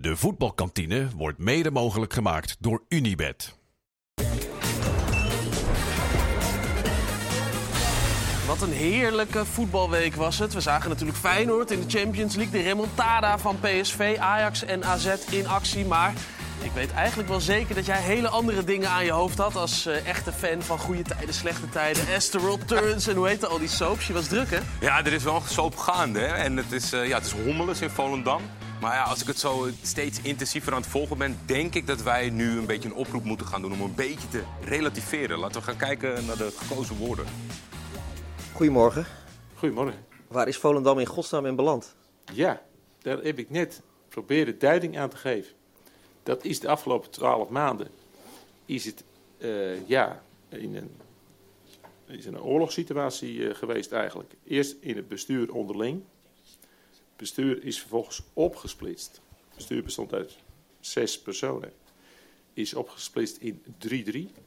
De voetbalkantine wordt mede mogelijk gemaakt door Unibed. Wat een heerlijke voetbalweek was het. We zagen natuurlijk Feyenoord in de Champions League. De remontada van PSV, Ajax en AZ in actie. Maar ik weet eigenlijk wel zeker dat jij hele andere dingen aan je hoofd had... als eh, echte fan van goede tijden, slechte tijden. Esther Turns en hoe heette al die soaps? Je was druk, hè? Ja, er is wel een soap gaande. Hè? En het is, uh, ja, het is hommeles in Volendam. Maar ja, als ik het zo steeds intensiever aan het volgen ben... denk ik dat wij nu een beetje een oproep moeten gaan doen... om een beetje te relativeren. Laten we gaan kijken naar de gekozen woorden. Goedemorgen. Goedemorgen. Waar is Volendam in godsnaam in beland? Ja, daar heb ik net proberen duiding aan te geven. Dat is de afgelopen twaalf maanden is het uh, ja, in een, is een oorlogssituatie uh, geweest eigenlijk. Eerst in het bestuur onderling. Bestuur is vervolgens opgesplitst. Het bestuur bestond uit zes personen. Is opgesplitst in 3-3.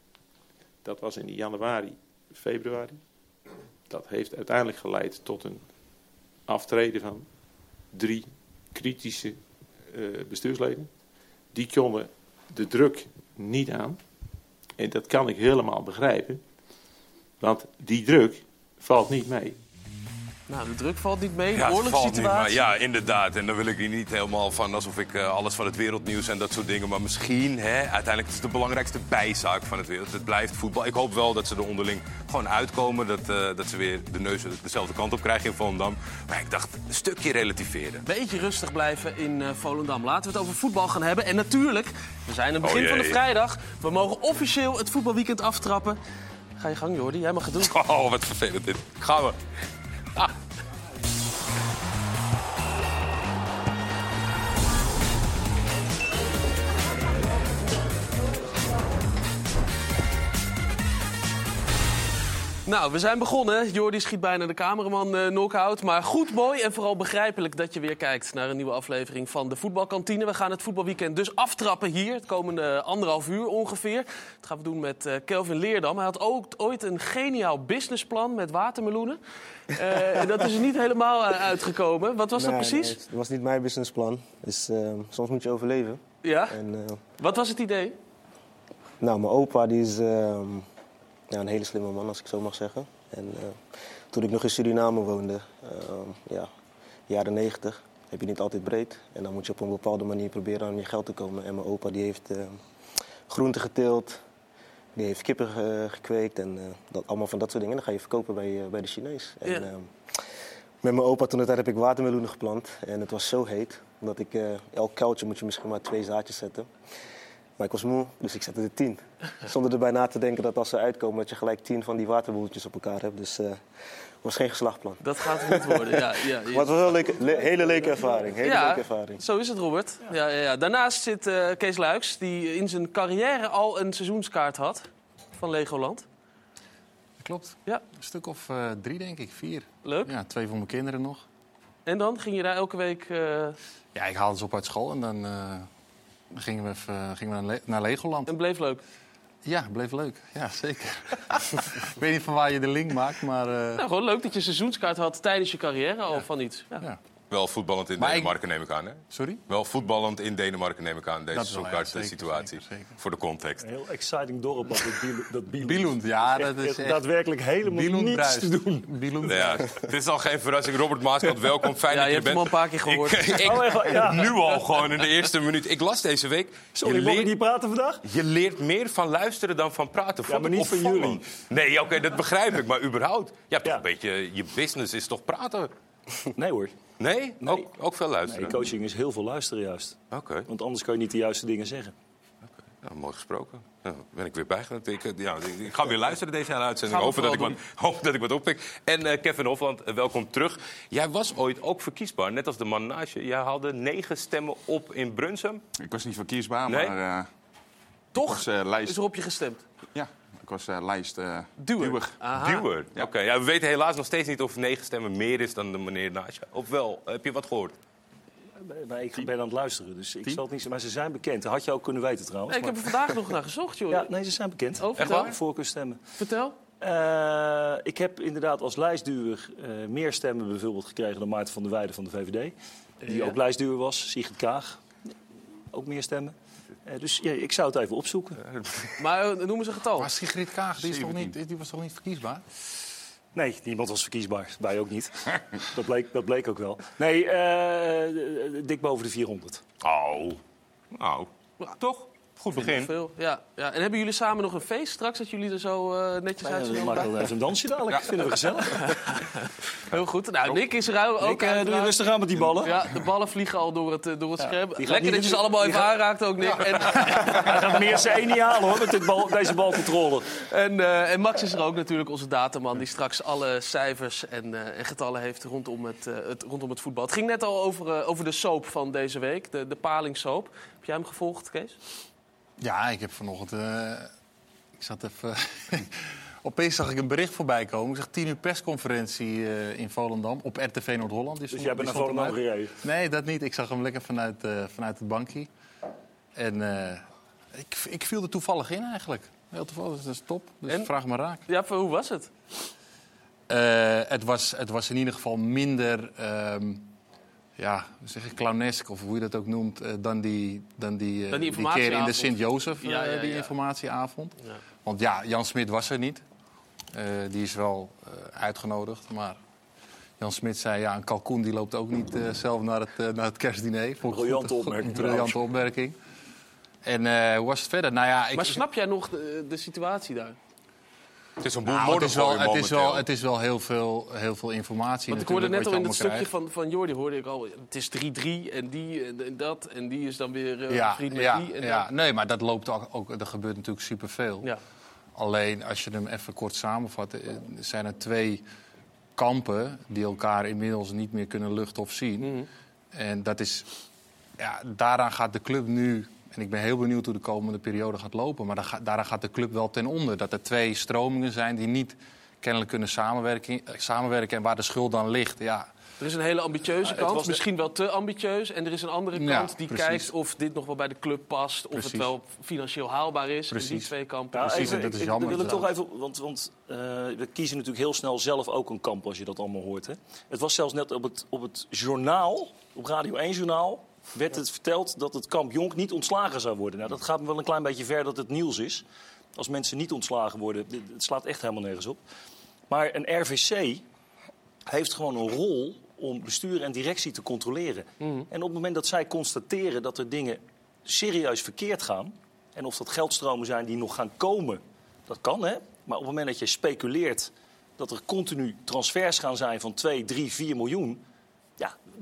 Dat was in januari, februari. Dat heeft uiteindelijk geleid tot een aftreden van drie kritische uh, bestuursleden. Die konden de druk niet aan. En dat kan ik helemaal begrijpen. Want die druk valt niet mee. Nou, de druk valt niet mee, Ja, niet, oorlogssituatie. maar ja, inderdaad. En dan wil ik hier niet helemaal van alsof ik eh, alles van het wereldnieuws en dat soort dingen. Maar misschien, hè, uiteindelijk is het de belangrijkste bijzaak van het wereld. Het blijft voetbal. Ik hoop wel dat ze er onderling gewoon uitkomen. Dat, eh, dat ze weer de neus dezelfde kant op krijgen in Volendam. Maar ik dacht, een stukje relativeren. Beetje rustig blijven in eh, Volendam. Laten we het over voetbal gaan hebben. En natuurlijk, we zijn aan het begin Oh van de vrijdag. We mogen officieel het voetbalweekend aftrappen. Ga je gang, Jordi. Jij mag het doen. Oh, wat vervelend dit. Gaan we. Nou, we zijn begonnen. Jordi schiet bijna de cameraman knock-out. Maar goed, mooi en vooral begrijpelijk dat je weer kijkt naar een nieuwe aflevering van de Voetbalkantine. We gaan het voetbalweekend dus aftrappen hier, het komende anderhalf uur ongeveer. Dat gaan we doen met eh, Kelvin Leerdam. Hij had ook ooit een geniaal businessplan met watermeloenen. En dat is er niet helemaal uitgekomen. Wat was dat precies? nee, het was niet mijn businessplan. Dus soms moet je overleven. Ja? En, Wat was het idee? nou, mijn opa die is eh, ja, een hele slimme man, als ik zo mag zeggen. En eh, toen ik nog in Suriname woonde, eh, ja, jaren 90, heb je niet altijd breed. En dan moet je op een bepaalde manier proberen aan je geld te komen. En mijn opa die heeft eh, groenten geteeld, die heeft kippen ge- gekweekt en eh, dat, allemaal van dat soort dingen. Dan ga je verkopen bij, eh, bij de Chinees. En, Ja. eh, met mijn opa toen tijd heb ik watermeloenen geplant. En het was zo heet, dat ik elk kuiltje moet je misschien maar twee zaadjes zetten. Maar ik was moe, dus ik zette er tien. Zonder erbij na te denken dat als ze uitkomen, dat je gelijk tien van die waterboeltjes op elkaar hebt. Dus eh het was geen geslachtplan. Dat gaat niet worden. Ja, ja, Maar het was wel een leuke, le- hele leuke ervaring. Hele Ja, leuke ervaring. zo is het, Robert. Ja. Ja, ja, Daarnaast zit eh, Kees Luiks, die in zijn carrière al een seizoenskaart had van Legoland. Klopt. Ja. Een stuk of eh, drie, denk ik. Vier. Leuk. Ja, twee voor mijn kinderen nog. En dan ging je daar elke week... eh, Ja, ik haalde ze op uit school en dan eh, gingen we, even, gingen we naar, Le- naar Legoland. en bleef leuk. Ja, bleef leuk. Ja, zeker. ik weet niet van waar je de link maakt, maar... eh, Nou, gewoon leuk dat je seizoenskaart had tijdens je carrière al van iets. Ja. ja. Wel voetballend in Maar ik- Denemarken neem ik aan, hè? Sorry? Wel voetballend in Denemarken neem ik aan, deze ja, zeker, situatie. zeker, zeker. Voor de context. Een heel exciting dorp, dat dat. Billund, ja, dat is echt... Daadwerkelijk helemaal niets bruist. te doen. Ja, het is al geen verrassing. Robert Maaskant, welkom. Fijn Ja, dat je je hebt er hem al een bent. paar keer gehoord. Ik, ik- Oh, echt? Ja. Nu al gewoon in de eerste minuut. Ik las deze week. Sorry, je, leert, niet praten vandaag? je leert meer van luisteren dan van praten. Vond maar niet van opvallend. Nee, oké, dat begrijp ik. Maar überhaupt. Ja, toch Ja. een beetje, je business is toch praten? Nee hoor. Nee? Nee. Ook, ook veel Nee, luisteren? coaching is heel veel luisteren juist. Oké. Want anders kan je niet de juiste dingen zeggen. Ja, mooi gesproken. Ja, ben ik weer bijgelegd. Ik, eh, ja, ik- ga weer luisteren deze hele uitzending. Gaan we Hopen dat, ik wat, hoop dat ik wat oppik. En eh, Kevin Hofland, eh, welkom terug. Jij was ooit ook verkiesbaar, net als de man naast je. Jij haalde negen stemmen op in Brunsum. Ik was niet verkiesbaar, Nee? maar eh, Toch was, eh, lijst- is er op je gestemd. Ik was eh, lijst eh Duwer. Oké, ja, we weten helaas nog steeds niet of negen stemmen meer is dan de meneer naast je. Of wel, heb je wat gehoord? Nee, ik ben aan het luisteren, dus ik zal het niet zeggen. Maar ze zijn bekend. Dat had je ook kunnen weten trouwens. Nee, ik heb er vandaag nog naar gezocht, joh. maar- Ja, nee, ze zijn bekend. Oh, vertel. waar? Voorkeurstemmen. Vertel. Eh, ik heb inderdaad als lijstduwer eh, meer stemmen bijvoorbeeld gekregen dan Maarten van der Weijden van de VVD. Die Ja. ook lijstduwer was, Sigrid Kaag. ook meer stemmen. Eh, dus ja, ik zou het even opzoeken. Maar eh, noem eens een getal. Maar Sigrid Kaag, die, is toch niet, die was toch niet verkiesbaar? Nee, niemand was verkiesbaar. Wij ook niet. dat, bleek, dat bleek ook wel. Nee, eh, dik boven de 400. Oh, nou, toch? Goed begin. Veel. Ja, ja. En hebben jullie samen nog een feest straks, dat jullie er zo eh, netjes Ja, uit dan zien? maken we wel even een dansje dadelijk. Dat vinden we gezellig. Heel goed. Nou, Nick is er ook. Nick, eh, doe je rustig aan met die ballen. Ja, de ballen vliegen al door het, eh, door het scherm. Lekker dat je in ze allemaal even gaat- aanraakt ook, Nick. En, Hij gaat meer zijn één niet halen hoor, met dit bal, deze balcontrole. en, eh, en Max is er ook natuurlijk, onze dataman... die straks alle cijfers en, eh, en getallen heeft rondom het, eh, het, rondom het voetbal. Het ging net al over, eh, over de soap van deze week, de, de palingsoap. Heb jij hem gevolgd, Kees? Ja, ik heb vanochtend... eh, ik zat even... Opeens zag ik een bericht voorbij komen. Ik zag 10 uur persconferentie eh, in Volendam op RTV Noord-Holland. Dus jij bent naar Volendam gereden? Nee, dat niet. Ik zag hem lekker vanuit, eh, vanuit het bankje. En ik, ik viel er toevallig in eigenlijk. Heel toevallig, dat is top. Dus En? vraag me raak. Ja, hoe was het? Het, was, het was in ieder geval minder, ehm, ja, zeg ik, clownesk of hoe je dat ook noemt, eh, dan die, dan die, eh, Dan die keer in de. Sint-Jozef, eh, Ja, ja, die ja. informatieavond. Ja. Want ja, Jan Smit was er niet. Eh, die is wel eh, uitgenodigd, maar Jan Smit zei, ja, een kalkoen die loopt ook niet eh, zelf naar het, eh, naar het kerstdiner. Vond ik Briljante opmerking, Een briljante opmerking. En eh, hoe was het verder? Nou ja, ik, Maar snap jij nog de, de situatie daar? Het is een boel nou, het, is wel, het, is wel, het is wel heel veel, heel veel informatie Want ik hoorde net al in het stukje van, van Jordi hoorde ik al, het is 3-3 en die en, en dat en die is dan weer eh, ja, vriend met ja, die. En ja. Nee, maar dat loopt ook, ook er gebeurt natuurlijk superveel. Ja. Alleen als je hem even kort samenvat, eh, zijn er twee kampen die elkaar inmiddels niet meer kunnen luchten of zien. Mhm. En dat is, ja, daaraan gaat de club nu. En ik ben heel benieuwd hoe de komende periode gaat lopen. Maar daar daaraan gaat de club wel ten onder. Dat er twee stromingen zijn die niet kennelijk kunnen samenwerken, eh, samenwerken. En waar de schuld dan ligt. Ja, Er is een hele ambitieuze het kant, was de- misschien wel te ambitieus. En er is een andere Ja, kant die precies. kijkt of dit nog wel bij de club past. Of het Precies. wel financieel haalbaar is. En die Precies. twee kampen. Ja, Precies, even, en dat ik- is ik- jammer Dan wil ik toch even, want, want eh, we kiezen natuurlijk heel snel zelf ook een kamp als je dat allemaal hoort. Hè? Het was zelfs net op het, op het journaal, op Radio 1 journaal, werd het verteld dat het kamp Jonk niet ontslagen zou worden. Nou, dat gaat me wel een klein beetje ver dat het nieuws is. Als mensen niet ontslagen worden, het slaat echt helemaal nergens op. Maar een RVC heeft gewoon een rol om bestuur en directie te controleren. En op het moment dat zij constateren dat er dingen serieus verkeerd gaan... en of dat geldstromen zijn die nog gaan komen, dat kan, hè. Maar op het moment dat je speculeert dat er continu transfers gaan zijn van 2, 3, 4 miljoen...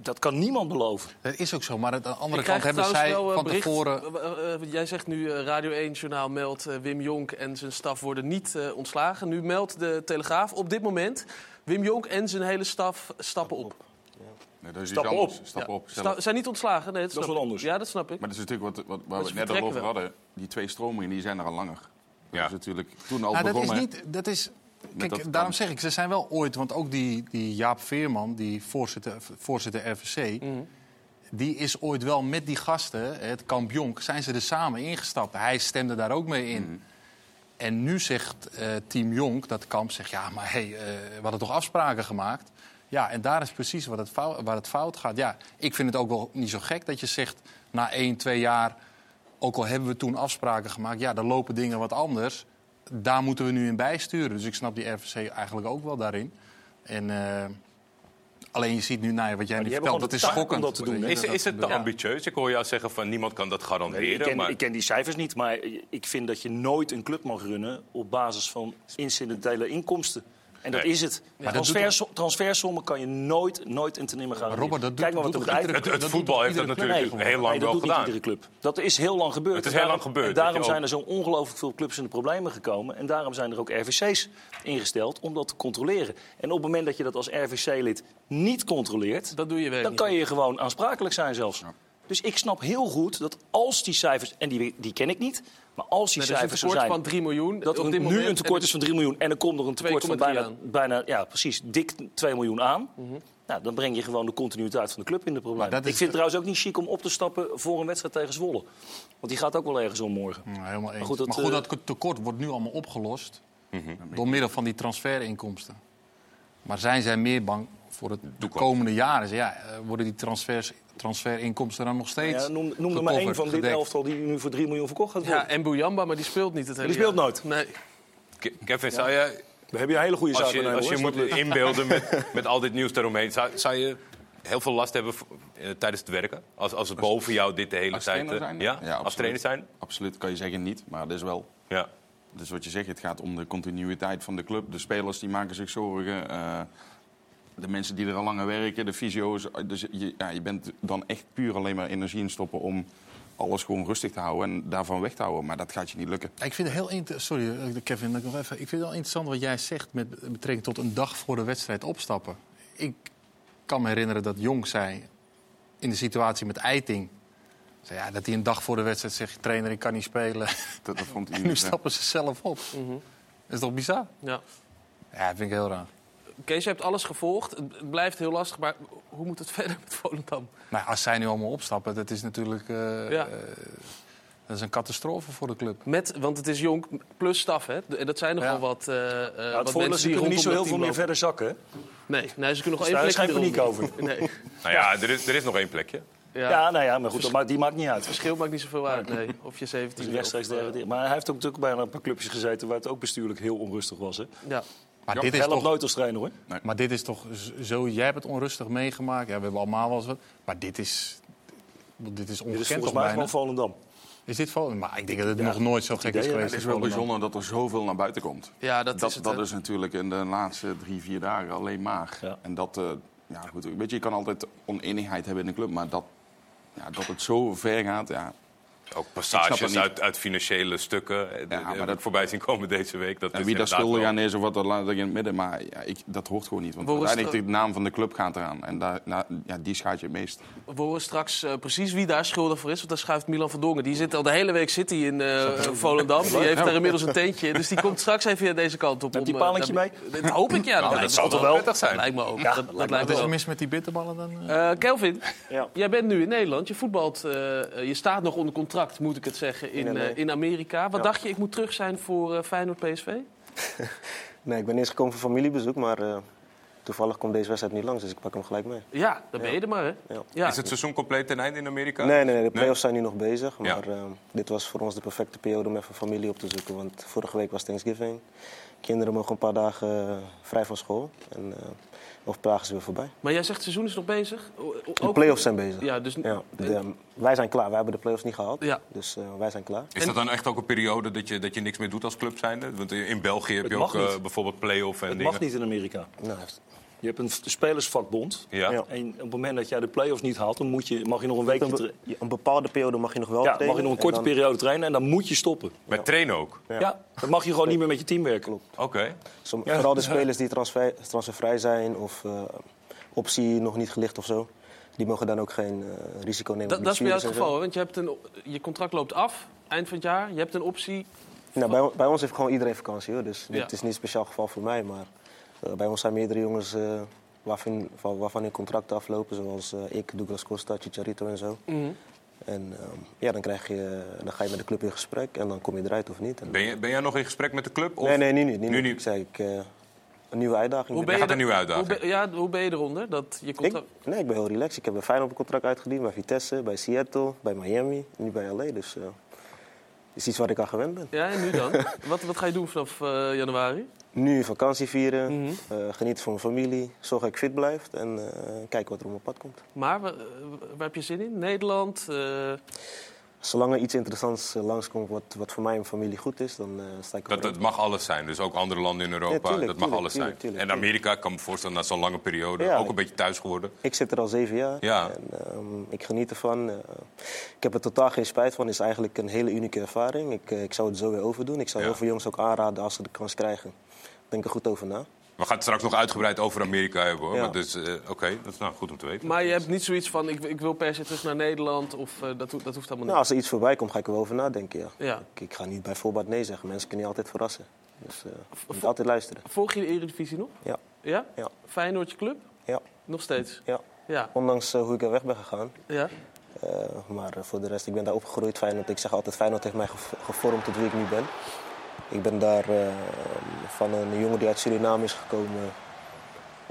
dat kan niemand beloven. dat is ook zo. Maar aan de andere Ik kant hebben zij wel, eh, van bericht- tevoren... eh, eh, jij zegt nu Radio 1-journaal meldt eh, Wim Jonk en zijn staf worden niet ontslagen. Nu meldt de Telegraaf op dit moment... Wim Jonk en zijn hele staf stappen op. Nee, Stappen op. Stappen Ja. op. Sta- zijn niet ontslagen? Nee, dat, Dat is wat anders. Ja, dat snap ik. Maar dat is natuurlijk wat, wat, waar we net al over hadden. Die twee stromingen die zijn er al langer. Ja. Dat is natuurlijk toen al Nou, dat is begonnen. niet. Dat is, kijk, dat daarom zeg ik, ze zijn wel ooit. Want ook die, die Jaap Veerman, die voorzitter, voorzitter RVC. Mhm. Die is ooit wel met die gasten, het kamp Jonk, zijn ze er samen ingestapt. Hij stemde daar ook mee in. Mhm. En nu zegt eh, Team Jonk, dat kamp, zegt ja, maar hey, eh, we hadden toch afspraken gemaakt. Ja, en daar is precies wat het fout, waar het fout gaat. Ja, ik vind het ook wel niet zo gek dat je zegt na één, twee jaar. Ook al hebben we toen afspraken gemaakt, ja, dan lopen dingen wat anders. Daar moeten we nu in bijsturen. Dus ik snap die RVC eigenlijk ook wel daarin. En, eh, alleen je ziet nu, nou, ja, wat jij nu die vertelt, dat is schokkend. dat te doen? Is, is het te ambitieus? Ik hoor jou zeggen van niemand kan dat garanderen. ik, ken, maar... ik ken die cijfers niet, maar ik vind dat je nooit een club mag runnen op basis van incidentele inkomsten. En dat Nee. is het. Doet Transfersom- transfersommen kan je nooit, nooit en te nimmer gaan Robert, dat doet, Kijk maar wat er uit- Het, voetbal heeft dat natuurlijk? Nee, heel lang nee, dat wel doet niet gedaan. iedere club. Dat is heel lang gebeurd. Het is En heel daarom- lang gebeurd, En daarom zijn ook- er zo ongelooflijk veel clubs in de problemen gekomen. En daarom zijn er ook RVC's ingesteld om dat te controleren. En op het moment dat je dat als RVC-lid niet controleert... Dat doe je weer dan niet. kan je gewoon aansprakelijk zijn zelfs. Dus ik snap heel goed dat als die cijfers... en die, die ken ik niet, maar als die Nee, er is een cijfers zo tekort zijn... van 3 miljoen. Dat er op dit nu moment een tekort is van 3 miljoen en er komt nog een tekort van 2,3 bijna, aan. bijna ja, precies, dik 2 miljoen aan. Mhm. nou, dan breng je gewoon de continuïteit van de club in de problemen. Ik vind het trouwens ook niet chic om op te stappen voor een wedstrijd tegen Zwolle. Want die gaat ook wel ergens om morgen. Ja, helemaal eens. Maar goed, goed, dat, dat, eh, tekort wordt nu allemaal opgelost door middel van die transferinkomsten. Maar zijn zij meer bang voor het de komende jaren? Ja, eh, worden die transfers, transferinkomsten dan nog steeds. Ja, noem, noem er maar één van dit elftal die nu voor 3 miljoen verkocht gaat worden. Ja, en Boujamba, maar die speelt niet het hele Die speelt jaar. nooit. Nee. Ke- Kevin, zou je, Daar heb je een hele goede als zaak je, mee, als je moet inbeelden met, met al dit nieuws daaromheen, zou, zou je heel veel last hebben eh, tijdens het werken? Als, als het boven jou dit de hele Als tijd... trainer eh, zijn? Ja? absoluut. als trainer zijn? Absoluut, kan je zeggen niet. Maar dat is wel... Ja. Dus wat je zegt, het gaat om de continuïteit van de club. De spelers die maken zich zorgen. eh, de mensen die er al langer werken, de fysio's. Dus je, ja, je bent dan echt puur alleen maar energie in stoppen om alles gewoon rustig te houden en daarvan weg te houden. Maar dat gaat je niet lukken. Ik vind het heel inter- Sorry, eh, Kevin, dat ik nog even. Ik vind het wel interessant wat jij zegt met betrekking tot een dag voor de wedstrijd opstappen. Ik kan me herinneren dat Jong zei in de situatie met Eiting. Zei, ja, dat hij een dag voor de wedstrijd zegt: trainer, ik kan niet spelen. Dat, dat vond hij En nu stappen ze zelf op. Dat is toch bizar? Ja. Ja, dat vind ik heel raar. Kees, je hebt alles gevolgd. Het het blijft heel lastig, maar hoe moet het verder met Volendam? Maar als zij nu allemaal opstappen, dat is natuurlijk eh, Ja. eh, dat is een catastrofe voor de club. Met, want het is jong plus staf, hè? En dat zijn nogal Ja. wat, eh eh Ja, wat het ze die kunnen niet zo heel veel meer verder zakken. Nee, nee, ze kunnen nog Dus één daar is plekje geen paniek over. Nee. Nou ja, er is, er is nog één plekje. Ja. Ja, nou ja, maar goed, die maakt niet uit. Verschil maakt niet zoveel uit, nee. Of je Dus 17 rechtstreeks degraderen. Maar hij heeft ook natuurlijk bij een paar clubjes gezeten waar het ook bestuurlijk heel onrustig was. Hè? Ja. Maar, Ja, dit is toch, nooit als trainer hoor. maar dit is toch zo... Jij hebt het onrustig meegemaakt. Ja, we hebben allemaal wel eens wat. Maar dit is... Dit is Dit is ongekend volgens mij bijna? gewoon Volendam. Is dit Volendam? Maar ik denk dat het Ja, nog nooit zo gek idee, is geweest. Het is wel bijzonder dat er zoveel naar buiten komt. ja, dat, Dat, is het. dat is natuurlijk in de laatste drie, vier dagen alleen maar. Ja. En dat, eh, ja goed, weet je, je kan altijd oneenigheid hebben in de club, maar dat, ja, dat het zo ver gaat, ja. Ook passages uit, uit financiële stukken. eh, maar Ja, maar dat- voorbij zien komen deze week. Dat En wie daar schuldig aan is of wat, dat laat ik in het midden. Maar ja, ik, dat hoort gewoon niet. Want uiteindelijk de naam van de club gaat eraan. En daar, nou, ja, die schaadt je het meest. We horen straks eh, precies wie daar schuldig voor is. Want daar schuift Milan van Dongen. Die zit al de hele week zit hij in eh, Volendam. Die heeft daar inmiddels een teentje. Dus die komt straks even deze kant op. Neemt die palentje daar- Dat hoop ik, ja. Nou, dat lijkt zal toch wel prettig zijn. Dat lijkt me ook. Ja, dat, lijkt Wat is er mis met die bitterballen dan? Kelvin, Ja. jij bent nu in Nederland. Je voetbalt, je staat nog onder contract, moet ik het zeggen, in, Nee, nee. eh, in Amerika. Wat Ja. dacht je, ik moet terug zijn voor eh, Feyenoord PSV? Nee, ik ben eerst gekomen voor familiebezoek, maar eh, toevallig komt deze wedstrijd niet langs, dus ik pak hem gelijk mee. Ja, dan ben je er maar, hè? Ja. Ja. Is het seizoen compleet ten einde in Amerika? Nee, nee, nee, de play-offs zijn nu nog bezig. Ja. Maar dit was voor ons de perfecte periode om even familie op te zoeken. Want vorige week was Thanksgiving. Kinderen mogen een paar dagen vrij van school. En eh paar dagen is weer voorbij. Maar jij zegt het seizoen is nog bezig? O- o- De play-offs zijn bezig. Ja, dus... Ja, de- wij zijn klaar. Wij hebben de play-offs niet gehaald. Ja. Dus eh, wij zijn klaar. Is dat dan echt ook een periode dat je, dat je niks meer doet als club zijnde? Want in België heb Het je ook eh, bijvoorbeeld play-off en Het dingen. mag niet in Amerika. Nou, Je hebt een spelersvakbond. Ja. En op het moment dat jij de play-offs niet haalt, dan moet je, mag je nog een weekje een, be- een bepaalde periode mag je nog wel ja, trainen. mag je nog een en korte dan- periode trainen en dan moet je stoppen. Met trainen ook? Ja. dan mag je gewoon niet meer met je team werken. Oké. Ja. Vooral de spelers die transfer, transfervrij zijn of eh, optie nog niet gelicht of zo. Die mogen dan ook geen eh, risico nemen. Dat, dat is bij jou het geval, hè? want je, hebt een, je contract loopt af eind van het jaar. Je hebt een optie. Nou, bij, bij ons heeft gewoon iedereen vakantie hoor. Dus Ja. dit is niet een speciaal geval voor mij. Maar bij ons zijn meerdere jongens eh, waarvan, van- waarvan hun contracten aflopen. Zoals eh, ik, Douglas Costa, Chicharito en zo. En ehm, ja, dan, krijg je, dan ga je met de club in gesprek en dan kom je eruit of niet. En- Ben, je, ben jij nog in gesprek met de club? Of? nee, nee, nu niet. Nu, Nu. Ik zei, ik, eh, een nieuwe uitdaging. Hoe ben gaat je een nieuwe uitdaging. Hoe ben, ja, hoe ben je eronder? Dat je Ik, nee, ik ben heel relaxed. Ik heb een Feyenoord contract uitgediend bij Vitesse, bij Seattle, bij Miami, nu bij LA. Dus eh is iets waar ik aan gewend ben. Ja, en nu dan? wat, wat ga je doen vanaf eh, januari? Nu vakantie vieren, eh, genieten van mijn familie, zorg dat ik fit blijf en eh, kijken wat er op mijn pad komt. Maar waar, waar heb je zin in? Nederland? Zolang er iets interessants eh, langskomt wat, wat voor mij en familie goed is, dan eh, sta ik Dat, ervoor dat mag alles zijn, dus ook andere landen in Europa, Ja, tuurlijk, dat mag tuurlijk, alles tuurlijk, zijn. en Amerika, ik kan me voorstellen, na zo'n lange periode, Ja, ook ik- een beetje thuis geworden. Ik zit er al zeven jaar Ja. en ehm, ik geniet ervan. Eh, ik heb er totaal geen spijt van. Het is eigenlijk een hele unieke ervaring. Ik, ik zou het zo weer overdoen. Ik zou heel veel jongens ook aanraden als ze de kans krijgen. Denk er goed over na. We gaan het straks nog uitgebreid over Amerika hebben, hoor. Ja. Maar dus, eh, Oké, dat is nou goed om te weten. maar je hebt niet zoiets van, ik, ik wil per se terug naar Nederland. Of eh, dat, dat hoeft helemaal Nou, niet. als er iets voorbij komt, ga ik er wel over nadenken. Ja. Ja. Ik, ik ga niet bij voorbaat nee zeggen. Mensen kunnen je altijd verrassen. Dus eh, je moet altijd luisteren. Volg je de Eredivisie nog? Ja. Ja? Ja. Feyenoord je club? Ja. Nog steeds? Ja. Ja. Ondanks hoe ik er weg ben gegaan. ja. Eh, maar voor de rest, ik ben daar opgegroeid. Feyenoord, ik zeg altijd, Feyenoord heeft mij gev- gevormd tot wie ik nu ben. Ik ben daar eh, van een jongen die uit Suriname is gekomen...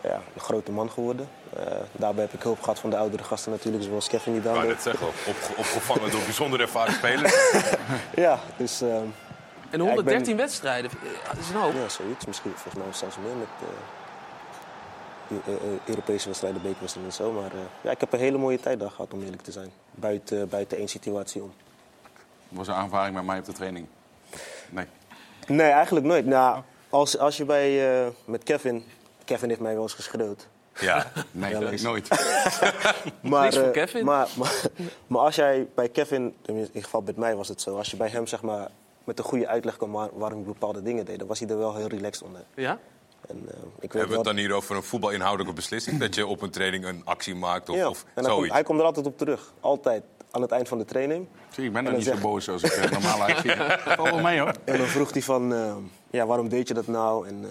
ja, een grote man geworden. Eh, daarbij heb ik hulp gehad van de oudere gasten natuurlijk, zoals Kevin die Ik daar loopt. net zeggen, op, opgevangen door bijzonder ervaren spelers. Ja, dus ehm, En Ja, 113 ik ben- wedstrijden, eh, dat is een hoop. ja, zoiets. Misschien volgens mij zelfs meer met eh, eh, Europese wedstrijden, bekerwedstrijden en zo. Maar eh, ja, ik heb een hele mooie tijd daar gehad, om eerlijk te zijn. Buiten, buiten één situatie om. was een aanvaring met mij op de training. Nee. Nee, eigenlijk nooit. Nou, als, als je bij, eh, met Kevin... Kevin heeft mij wel eens geschreeuwd. Ja. Nee, dat ik nooit. Maar, Niks voor eh, Kevin. Maar, maar, maar als jij bij Kevin, in ieder geval met mij was het zo... als je bij hem zeg maar, met een goede uitleg kwam waar- waarom je bepaalde dingen deed... dan was hij er wel heel relaxed onder. Ja? En, eh, ik weet Hebben we het dan hier over een voetbalinhoudelijke beslissing? Dat je op een training een actie maakt of, ja. of en hij komt, zoiets? hij komt er altijd op terug. Altijd. Aan het eind van de training. Zie, ik ben En er dan niet zo boos als ik eh, normaal uitzie. Valt wel mee hoor. En dan vroeg hij van, eh, ja, waarom deed je dat nou? En eh,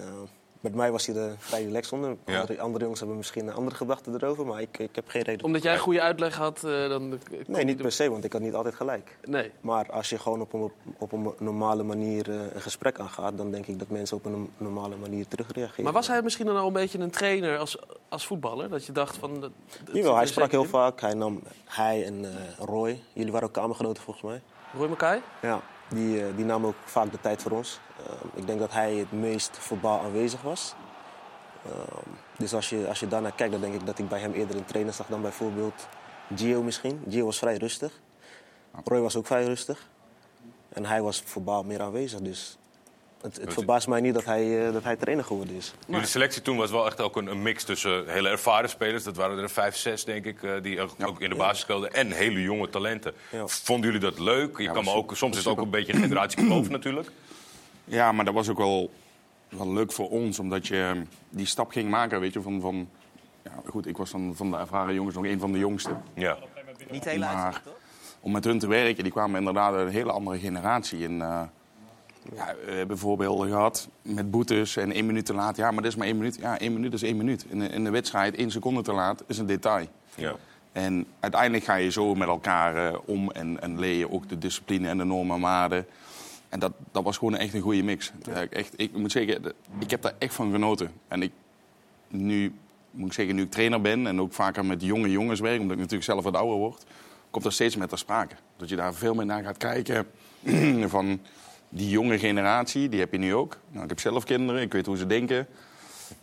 met mij was hij er vrij relaxed onder. Ja. Andere, andere jongens hebben misschien andere gedachten erover, maar ik, ik heb geen reden. Omdat jij een goede uitleg had, eh, dan... Nee, niet per se, want ik had niet altijd gelijk. Nee. Maar als je gewoon op een, op een normale manier eh, een gesprek aangaat, dan denk ik dat mensen op een normale manier terugreageren. Maar was hij misschien dan al een beetje een trainer als, als voetballer? Dat je dacht van... dat- dat zit Jawel, hij sprak heel in? vaak. Hij, nam, hij en eh, Roy, jullie waren ook kamergenoten volgens mij. Roy Mackay? Ja, die, eh, die nam ook vaak de tijd voor ons. Ehm, ik denk dat hij het meest verbaal aanwezig was. Ehm, dus als je, als je daarnaar kijkt, dan denk ik dat ik bij hem eerder een trainer zag dan bijvoorbeeld Gio misschien. Gio was vrij rustig. Roy was ook vrij rustig. En hij was verbaal meer aanwezig. Dus het, het verbaast mij niet dat hij, eh, dat hij trainer geworden is. Jullie selectie toen was wel echt ook een, een mix tussen hele ervaren spelers. Dat waren er vijf, zes, denk ik, eh, die ook, ook in de basis speelden. En hele jonge talenten. Ja. Vonden jullie dat leuk? Je kan me ook, soms is het ook een beetje generatiekloof natuurlijk. Ja, maar dat was ook wel, wel leuk voor ons, omdat je ehm, die stap ging maken, weet je, van... van ja, goed, ik was dan van de ervaren jongens nog een van de jongste. Ja. Niet heel Maar uitzicht, toch? om met hun te werken, die kwamen inderdaad uit een hele andere generatie. En, eh, ja, we hebben voorbeelden gehad met boetes en één minuut te laat. Ja, maar dat is maar één minuut. Ja, één minuut is één minuut. In de, in de wedstrijd één seconde te laat is een detail. Ja. En uiteindelijk ga je zo met elkaar eh, om en, en leer je ook de discipline en de normen en waarden. En dat, dat was gewoon echt een goede mix. Ja, ik, echt, ik moet zeggen, ik heb daar echt van genoten. En ik, nu, moet ik zeggen, nu ik trainer ben en ook vaker met jonge jongens werk, omdat ik natuurlijk zelf wat ouder word, komt dat steeds meer ter sprake. Dat je daar veel meer naar gaat kijken van die jonge generatie, die heb je nu ook. Nou, ik heb zelf kinderen, ik weet hoe ze denken.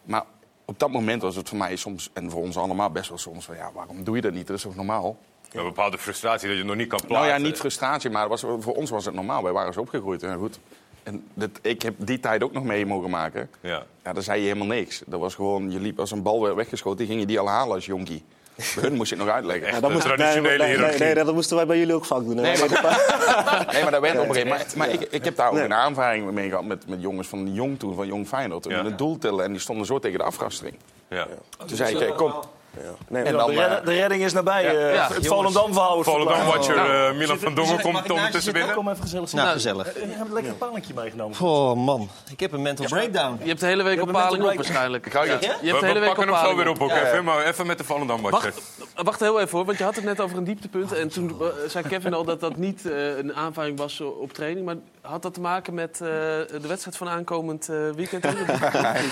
Maar op dat moment was het voor mij soms, en voor ons allemaal best wel soms, van ja, waarom doe je dat niet? Dat is toch normaal? Een bepaalde frustratie dat je nog niet kan plaatsen. Nou ja, niet frustratie, maar was, voor ons was het normaal. Wij waren zo opgegroeid. En goed. En dat, ik heb die tijd ook nog mee mogen maken. Ja. Ja, dan zei je helemaal niks. Dat was gewoon, je liep als een bal werd weggeschoten, ging je die al halen als jonkie. Bij hun moest je het nog uitleggen. Echt dat traditionele nee, nee, nee, hiërarchie. nee, dat moesten wij bij jullie ook vaak doen. hè. Nee, maar, nee, maar daar werd op een gegeven moment. Maar, maar ik, ik heb daar ook Nee. een aanvaring mee gehad met, met jongens van jong toen, van jong Feyenoord. Ja. Met het doel tellen en die stonden zo tegen de afrastering. Ja. Toen zei ik, kom. Ja. Nee, En maar- dan, de, redder- eh, de redding is nabij. eh, Ja, het jongens. Volendam voorbij. Watcher Nou, eh, Milan van Dongen komt ondertussen binnen. Kom even gezellig Nou, gezellig. Je hebt een lekker pannetje meegenomen. Oh man, ik heb een mental breakdown. Je hebt de hele week op paling op waarschijnlijk. Je We, hebt de hele we week op pakken hem zo weer op ook even, maar even met de Volendam Watcher. Wacht, wacht heel even hoor, want je had het net over een dieptepunt. En toen zei Kevin al dat dat niet een aanvaring was op training. Maar had dat te maken met eh, de wedstrijd van aankomend eh, weekend?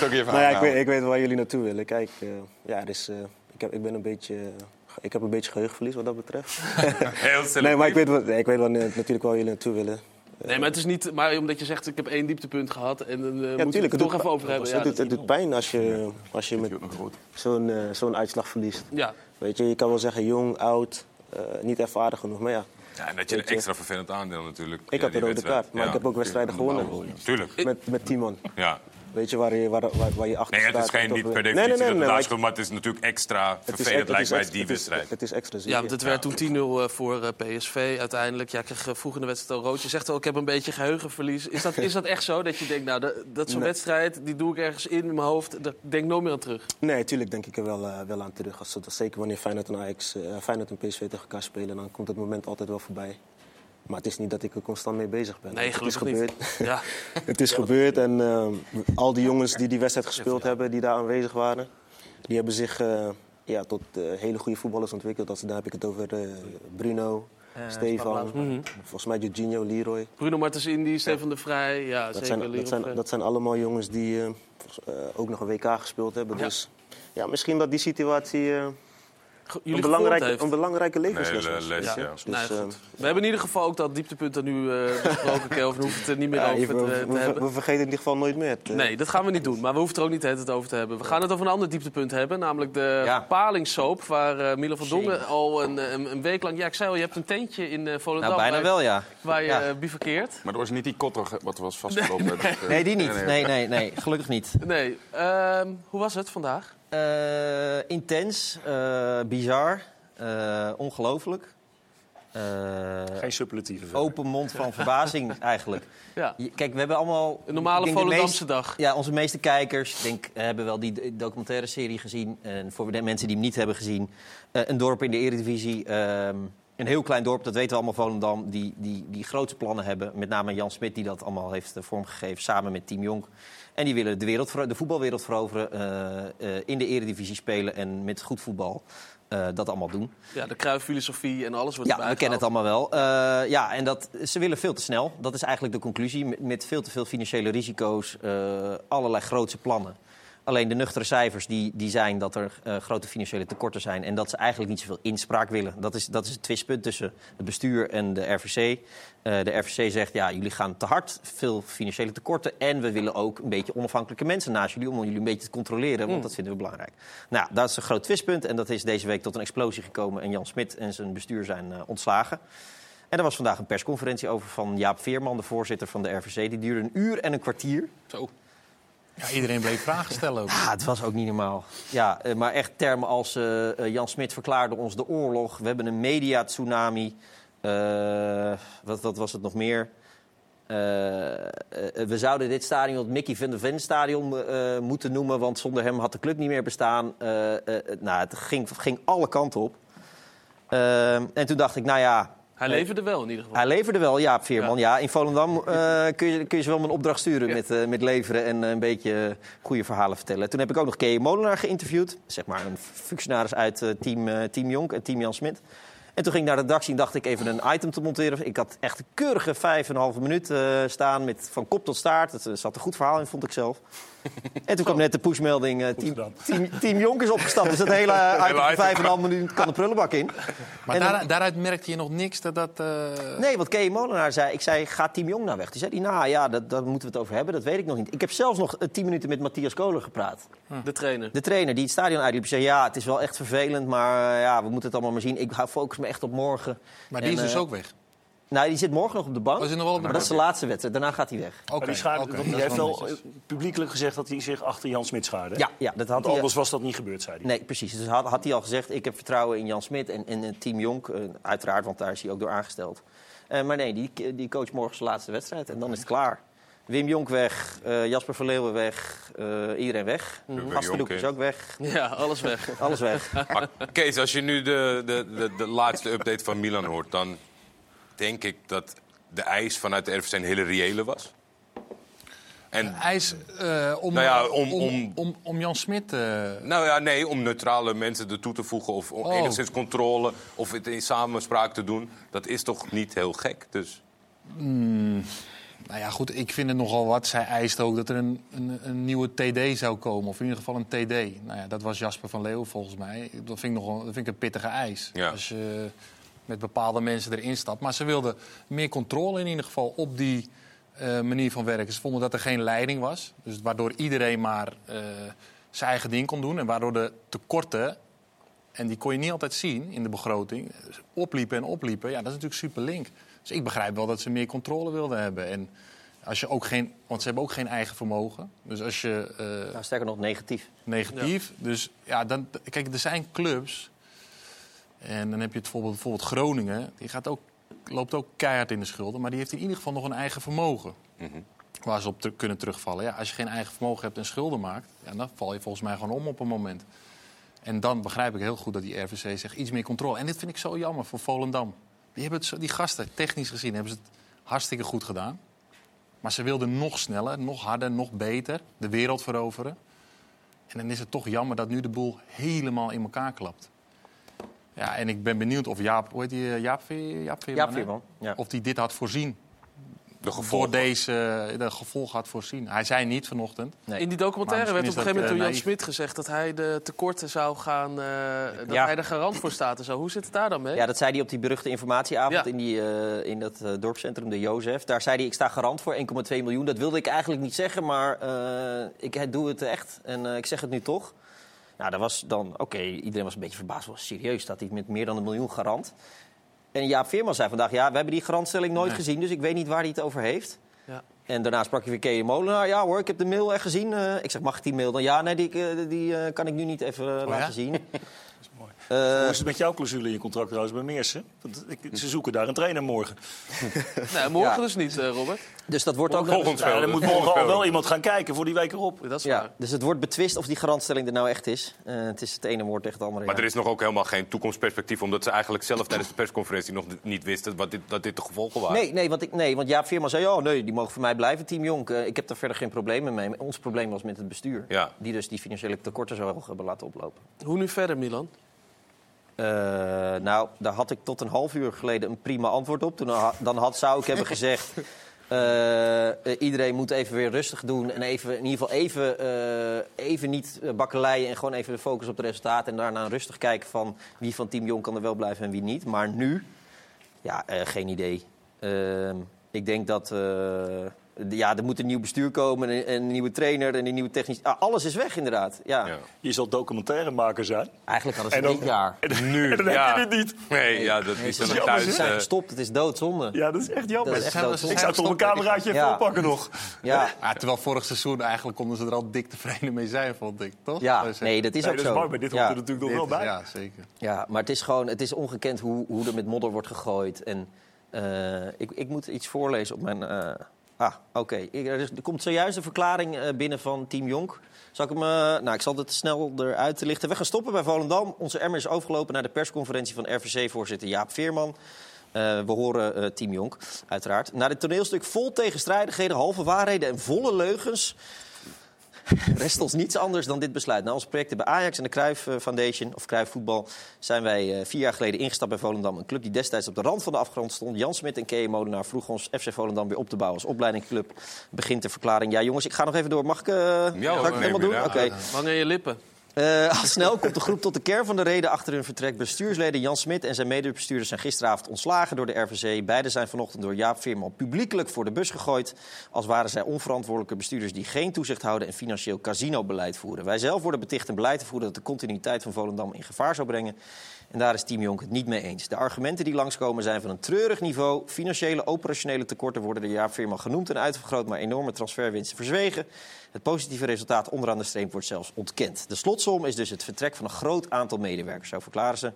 Ook Nou ja, ik, weet, ik weet waar jullie naartoe willen. Kijk, eh, ja, er is, eh, ik, heb, ik, ben een beetje, ik heb een beetje geheugenverlies wat dat betreft. Heel nee, maar ik weet, wat, ik weet wat, natuurlijk waar jullie naartoe willen. Nee, maar het is niet maar omdat je zegt ik heb één dieptepunt gehad. En dan eh, Ja, moet je het toch even over hebben. Ja, het, doet, het doet pijn als je, als je met zo'n zo'n uitslag verliest. ja. Weet je, je kan wel zeggen jong, oud, eh, niet ervaren genoeg. Maar ja, Ja, en dat je een extra vervelend aandeel natuurlijk. ik had die een rode kaart. Maar ik heb ook wedstrijden gewonnen. Tuurlijk. Met, met tien man. Ja. Weet je, waar je, waar, waar, waar je achter Nee, het staat. is geen, niet per Nee, definitie nee, nee, dat nee, het maar het is natuurlijk extra het vervelend, lijkt mij, het is die het wedstrijd. Het is extra. Ja, want het werd toen 10-0 voor eh, PSV uiteindelijk. Ja, ik kreeg eh, vroeg in de wedstrijd al rood. Je zegt al, ik heb een beetje geheugenverlies. Is dat, is dat echt zo? Dat je denkt, nou, dat, dat zo'n Nee. wedstrijd, die doe ik ergens in in mijn hoofd. Daar denk ik nooit meer aan terug. Nee, natuurlijk denk ik er wel, eh, wel aan terug. Als, dat- zeker wanneer Feyenoord en Ajax, eh, Feyenoord en PSV tegen elkaar spelen, dan komt het moment altijd wel voorbij. Maar het is niet dat ik er constant mee bezig ben. Nee, het is gelukkig niet. gebeurd. Ja. het is gebeurd en eh, al die jongens die die wedstrijd gespeeld hebben, die daar aanwezig waren, die hebben zich eh, ja, tot eh, hele goede voetballers ontwikkeld. Als, daar heb ik het over eh, Bruno, Stefan, volgens mij Jorginho, Leroy. Bruno Martens Indy, Stefan de Vrij. Ja, Dat zeker. zijn, Leroy dat, zijn, dat zijn allemaal jongens die ook nog een WK gespeeld hebben. Dus ja, misschien dat die situatie Jullie belangrijke, heeft. een belangrijke levensles Nee, les, ja. Ja. Dus, Nee, eh, goed. We hebben in ieder geval ook dat dieptepunt er nu eh besproken, Kelvin. We hoeven het er niet meer ja, over we, te, we- te we- hebben. we vergeten in ieder geval nooit meer. het, Nee, dat gaan we niet doen. Maar we hoeven het er ook niet tijd over te hebben. We gaan het over een ander dieptepunt hebben. Namelijk de Ja. Waar eh Milan van. Dongen al een, een, een week lang... Ja, ik zei al, je hebt een tentje in eh Volendam. Nou, bijna waar, wel, ja. Waar je Ja. bivakkeert. Maar dat was niet die kotter wat was vastgelopen. Dat, eh, Nee, die niet. Nee, nee, nee. Gelukkig niet. Nee. ehm, hoe was het vandaag? Eh, intens, eh, bizar, eh, ongelooflijk. Eh, Geen superlatieven. verder. open mond van verbazing eigenlijk. Ja. Kijk, we hebben allemaal... Een normale Volendamse dag. Ja, onze meeste kijkers denk, hebben wel die documentaire serie gezien. En voor de mensen die hem niet hebben gezien... eh, een dorp in de Eredivisie... ehm, een heel klein dorp, dat weten we allemaal, Volendam... die, die, die grote plannen hebben. Met name Jan Smit, die dat allemaal heeft vormgegeven... samen met Team Jong. En die willen de, wereld, de voetbalwereld veroveren... eh, eh, in de Eredivisie spelen en met goed voetbal eh, dat allemaal doen. Ja, de kruiffilosofie en alles wordt Ja, we kennen het allemaal wel. Ja, en dat, ze willen veel te snel. Dat is eigenlijk de conclusie. Met, met veel te veel financiële risico's, eh, allerlei grootse plannen. Alleen de nuchtere cijfers die, die zijn dat er eh, grote financiële tekorten zijn... en dat ze eigenlijk niet zoveel inspraak willen. Dat is, dat is het twistpunt tussen het bestuur en de RVC. Eh, de RVC zegt, ja, jullie gaan te hard, veel financiële tekorten... en we willen ook een beetje onafhankelijke mensen naast jullie... om jullie een beetje te controleren, want dat vinden we belangrijk. Nou, dat is een groot twistpunt en dat is deze week tot een explosie gekomen... en Jan Smit en zijn bestuur zijn eh, ontslagen. En er was vandaag een persconferentie over van Jaap Veerman, de voorzitter van de RVC. Die duurde een uur en een kwartier. Zo. Ja, iedereen bleef vragen stellen ook. Ah, het was ook niet normaal. Ja, eh, maar echt termen als eh, eh, Jan Smit verklaarde ons de oorlog. We hebben een media-tsunami. Wat, was het nog meer? We zouden dit stadion het Mickey van der Ven stadion moeten noemen... want zonder hem had de club niet meer bestaan. Nou, het ging, ging alle kanten op. Eh, en toen dacht ik, nou ja... Hij leverde wel in ieder geval. Hij leverde wel, Jaap Veerman. Ja. in Volendam eh, kun, je, kun je ze wel een opdracht sturen Ja. met, eh, met leveren en eh, een beetje goede verhalen vertellen. Toen heb ik ook nog Kee Molenaar geïnterviewd. Zeg maar een functionaris uit team, team Jonk en team Jan Smit. En toen ging ik naar de redactie en dacht ik even een item te monteren. Ik had echt een keurige vijf en een halve minuut staan met van kop tot staart. Het zat een goed verhaal in, vond ik zelf. En toen kwam net de pushmelding, eh, team, team, team Jonk is opgestapt. Dus dat hele van item. vijf en een halve minuut kan de prullenbak in. Maar En dan- daar- daaruit merkte je nog niks dat dat... eh, Nee, want Kee Molenaar zei, ik zei, gaat Team Jong nou weg? Toen zei hij, nou ja, dat, daar moeten we het over hebben, dat weet ik nog niet. Ik heb zelfs nog eh, tien minuten met Matthias Kolen gepraat. De trainer. De trainer die het stadion uitliep, zei, ja, het is wel echt vervelend, maar ja, we moeten het allemaal maar zien. Ik hou- focus me echt op morgen. maar die En, is dus ook weg. Nou, die zit morgen nog op de bank, Oh, zit nog wel op de maar dat is de laatste wedstrijd. Daarna gaat hij weg. Oké, die dat is heeft wel netjes. eh, publiekelijk gezegd dat hij zich achter Jan Smit schaarde. Ja, ja dat had Want hij. anders was dat niet gebeurd, zei hij. Nee, precies. Dus had, had hij al gezegd, ik heb vertrouwen in Jan Smit en, en eh, Team Jonk. eh, uiteraard, want daar is hij ook door aangesteld. Eh, maar nee, die, die coach morgen zijn laatste wedstrijd en dan is het klaar. Wim Jonk weg, eh, Jasper van Leeuwen weg, eh, iedereen weg. Jonk, Gastendoek hè? is ook weg, Ja, alles weg. alles weg. Maar Kees, als je nu de, de, de, de laatste update van Milan hoort... dan denk ik dat de eis vanuit de RVC een hele reële was. En IJs eh, om, Nou ja, om- om, om- om, Jan Smit... eh, Nou ja, nee, om neutrale mensen ertoe te voegen of Oh. enigszins controle of het in samenspraak te doen, dat is toch niet heel gek. Dus Nou ja, goed, ik vind het nogal wat. Zij eist ook dat er een, een, een nieuwe TD zou komen. Of in ieder geval een TD. Nou ja, dat was Jasper van Leeuwen volgens mij. Dat vind ik, nogal, dat vind ik een pittige eis. Ja. Als je met bepaalde mensen erin stapt. Maar ze wilden meer controle in ieder geval op die eh, manier van werken. Ze vonden dat er geen leiding was. Dus waardoor iedereen maar eh, zijn eigen ding kon doen. En waardoor de tekorten, en die kon je niet altijd zien in de begroting, opliepen en opliepen. Ja, dat is natuurlijk super link. Dus ik begrijp wel dat ze meer controle wilden hebben. En als je ook geen, want ze hebben ook geen eigen vermogen. Dus als je eh, Nou, sterker nog, negatief. negatief. Dus ja, dan, kijk, er zijn clubs. En dan heb je het bijvoorbeeld, bijvoorbeeld Groningen. Die gaat ook, loopt ook keihard in de schulden. Maar die heeft in ieder geval nog een eigen vermogen. Waar ze op kunnen terugvallen. Ja, als je geen eigen vermogen hebt en schulden maakt. Ja, dan val je volgens mij gewoon om op een moment. En dan begrijp ik heel goed dat die RVC zegt iets meer controle. En dit vind ik zo jammer voor Volendam. Die, hebben het zo, die gasten, technisch gezien, hebben ze het hartstikke goed gedaan. Maar ze wilden nog sneller, nog harder, nog beter de wereld veroveren. En dan is het toch jammer dat nu de boel helemaal in elkaar klapt. Ja, en ik ben benieuwd of Jaap, hoe heet die, eh, Jaap, Veer- Jaap Veerman? Jaap hè? Veerman, ja. Of die dit had voorzien. De gevolgen. door deze de gevolgen had voorzien. Hij zei niet vanochtend. Nee. In die documentaire werd op een gegeven moment door is Jan Smit eh, gezegd dat hij de tekorten zou gaan. eh, dat Ja. hij er garant voor staat en zo. Hoe zit het daar dan mee? Ja, dat zei hij op die beruchte informatieavond Ja. in, die, eh, in dat eh, dorpscentrum, de Jozef. Daar zei hij, ik sta garant voor 1,2 miljoen. Dat wilde ik eigenlijk niet zeggen, maar eh, ik doe het echt. En eh, ik zeg het nu toch. Nou, dat was dan, oké, iedereen was een beetje verbaasd. Was serieus, staat hij met meer dan een miljoen garant? En Jaap Veerman zei vandaag, ja, we hebben die garantstelling nooit Nee. gezien... dus ik weet niet waar hij het over heeft. Ja. En daarna sprak je weer Kees Molenaar. Ja hoor, ik heb de mail echt gezien. Eh, ik zeg, mag ik die mail dan? Ja, nee, die, eh, die eh, kan ik nu niet even ja? laten zien. Eh, Hoe is het met jouw clausule in je contract trouwens bij Meersen? Want ik, ze zoeken daar een trainer morgen. Nee, morgen Ja. dus niet, eh, Robert. dus dat wordt ook... Volgend Ja, dan moet morgen al wel iemand gaan kijken voor die week erop. Dat is Ja, waar. dus het wordt betwist of die garantstelling er nou echt is. Eh, het is het ene woord tegen het andere. Maar ja. er is nog ook helemaal geen toekomstperspectief, omdat ze eigenlijk zelf tijdens de persconferentie nog niet wisten wat dit, dat dit de gevolgen waren. Nee, nee, want ik, nee, want Jaap Veerman zei... oh nee, die mogen voor mij blijven, Team Jonk. Ik heb daar verder geen problemen mee. Ons probleem was met het bestuur. Ja. Die dus die financiële tekorten zo hoog hebben laten oplopen. Hoe nu verder, Milan? Eh, nou, daar had ik tot een half uur geleden een prima antwoord op. Toen ha- dan had, zou ik hebben gezegd... eh, eh, iedereen moet even weer rustig doen. En even, in ieder geval even, even niet bakkeleien. En gewoon even de focus op de resultaten. En daarna rustig kijken van wie van Team Jong kan er wel blijven en wie niet. Maar nu, ja, geen idee. Ehm, ik denk dat... eh, ja, er moet een nieuw bestuur komen, en een, een nieuwe trainer en een nieuwe technisch... Ah, alles is weg, inderdaad. Ja. Ja. Je zal documentairemaker zijn. Eigenlijk hadden ze En dan- dit jaar. Nu, En dan ja. heb je het niet. Nee, ja, dat is dan thuis. Ze zijn eh, gestopt, het is doodzonde. Ja, dat is echt jammer. Dat is echt Zijn we- doodzonde. ik zou toch een cameraatje even Ja. oppakken nog. Ja, Ja, terwijl vorig seizoen eigenlijk konden ze er al dik tevreden mee zijn, vond ik. Toch? ja, eh, nee, dat is Nee, ook dat zo. maar dit hoort er natuurlijk nog dit wel bij. Ja, zeker. ja, maar het is gewoon, het is ongekend hoe, hoe er met modder wordt gegooid. En eh, ik, ik moet iets voorlezen op mijn. Ah, oké. Er, komt zojuist een verklaring eh, binnen van Team Jonk. Zal ik hem. eh, nou, ik zal het snel eruit te lichten. We gaan stoppen bij Volendam. Onze emmer is overgelopen naar de persconferentie van RVC-voorzitter Jaap Veerman. Eh, we horen eh, Team Jonk, uiteraard. Na dit toneelstuk vol tegenstrijdigheden, halve waarheden en volle leugens rest ons niets anders dan dit besluit. Na ons projecten bij Ajax en de Cruijff eh, Foundation, of Cruijff Voetbal... zijn wij eh, vier jaar geleden ingestapt bij Volendam. Een club die destijds op de rand van de afgrond stond. Jan Smit en Kea Molenaar vroegen ons FC Volendam weer op te bouwen... als opleidingsclub. Begint de verklaring. Ja, jongens, ik ga nog even door. Mag ik, eh ga ik helemaal doen? Oké. ja. Aan je lippen. Eh, al snel komt de groep tot de kern van de reden achter hun vertrek. Bestuursleden Jan Smit en zijn medebestuurders zijn gisteravond ontslagen door de RVC. Beiden zijn vanochtend door Jaap Veerman publiekelijk voor de bus gegooid. Als waren zij onverantwoordelijke bestuurders die geen toezicht houden en financieel casinobeleid voeren. Wij zelf worden beticht een beleid te voeren dat de continuïteit van Volendam in gevaar zou brengen. En daar is Team Jonk het niet mee eens. De argumenten die langskomen zijn van een treurig niveau. Financiële, operationele tekorten worden door Jaap Veerman genoemd en uitvergroot, maar enorme transferwinsten verzwegen. Het positieve resultaat onderaan de streep wordt zelfs ontkend. De slotsom is dus het vertrek van een groot aantal medewerkers, zo verklaren ze.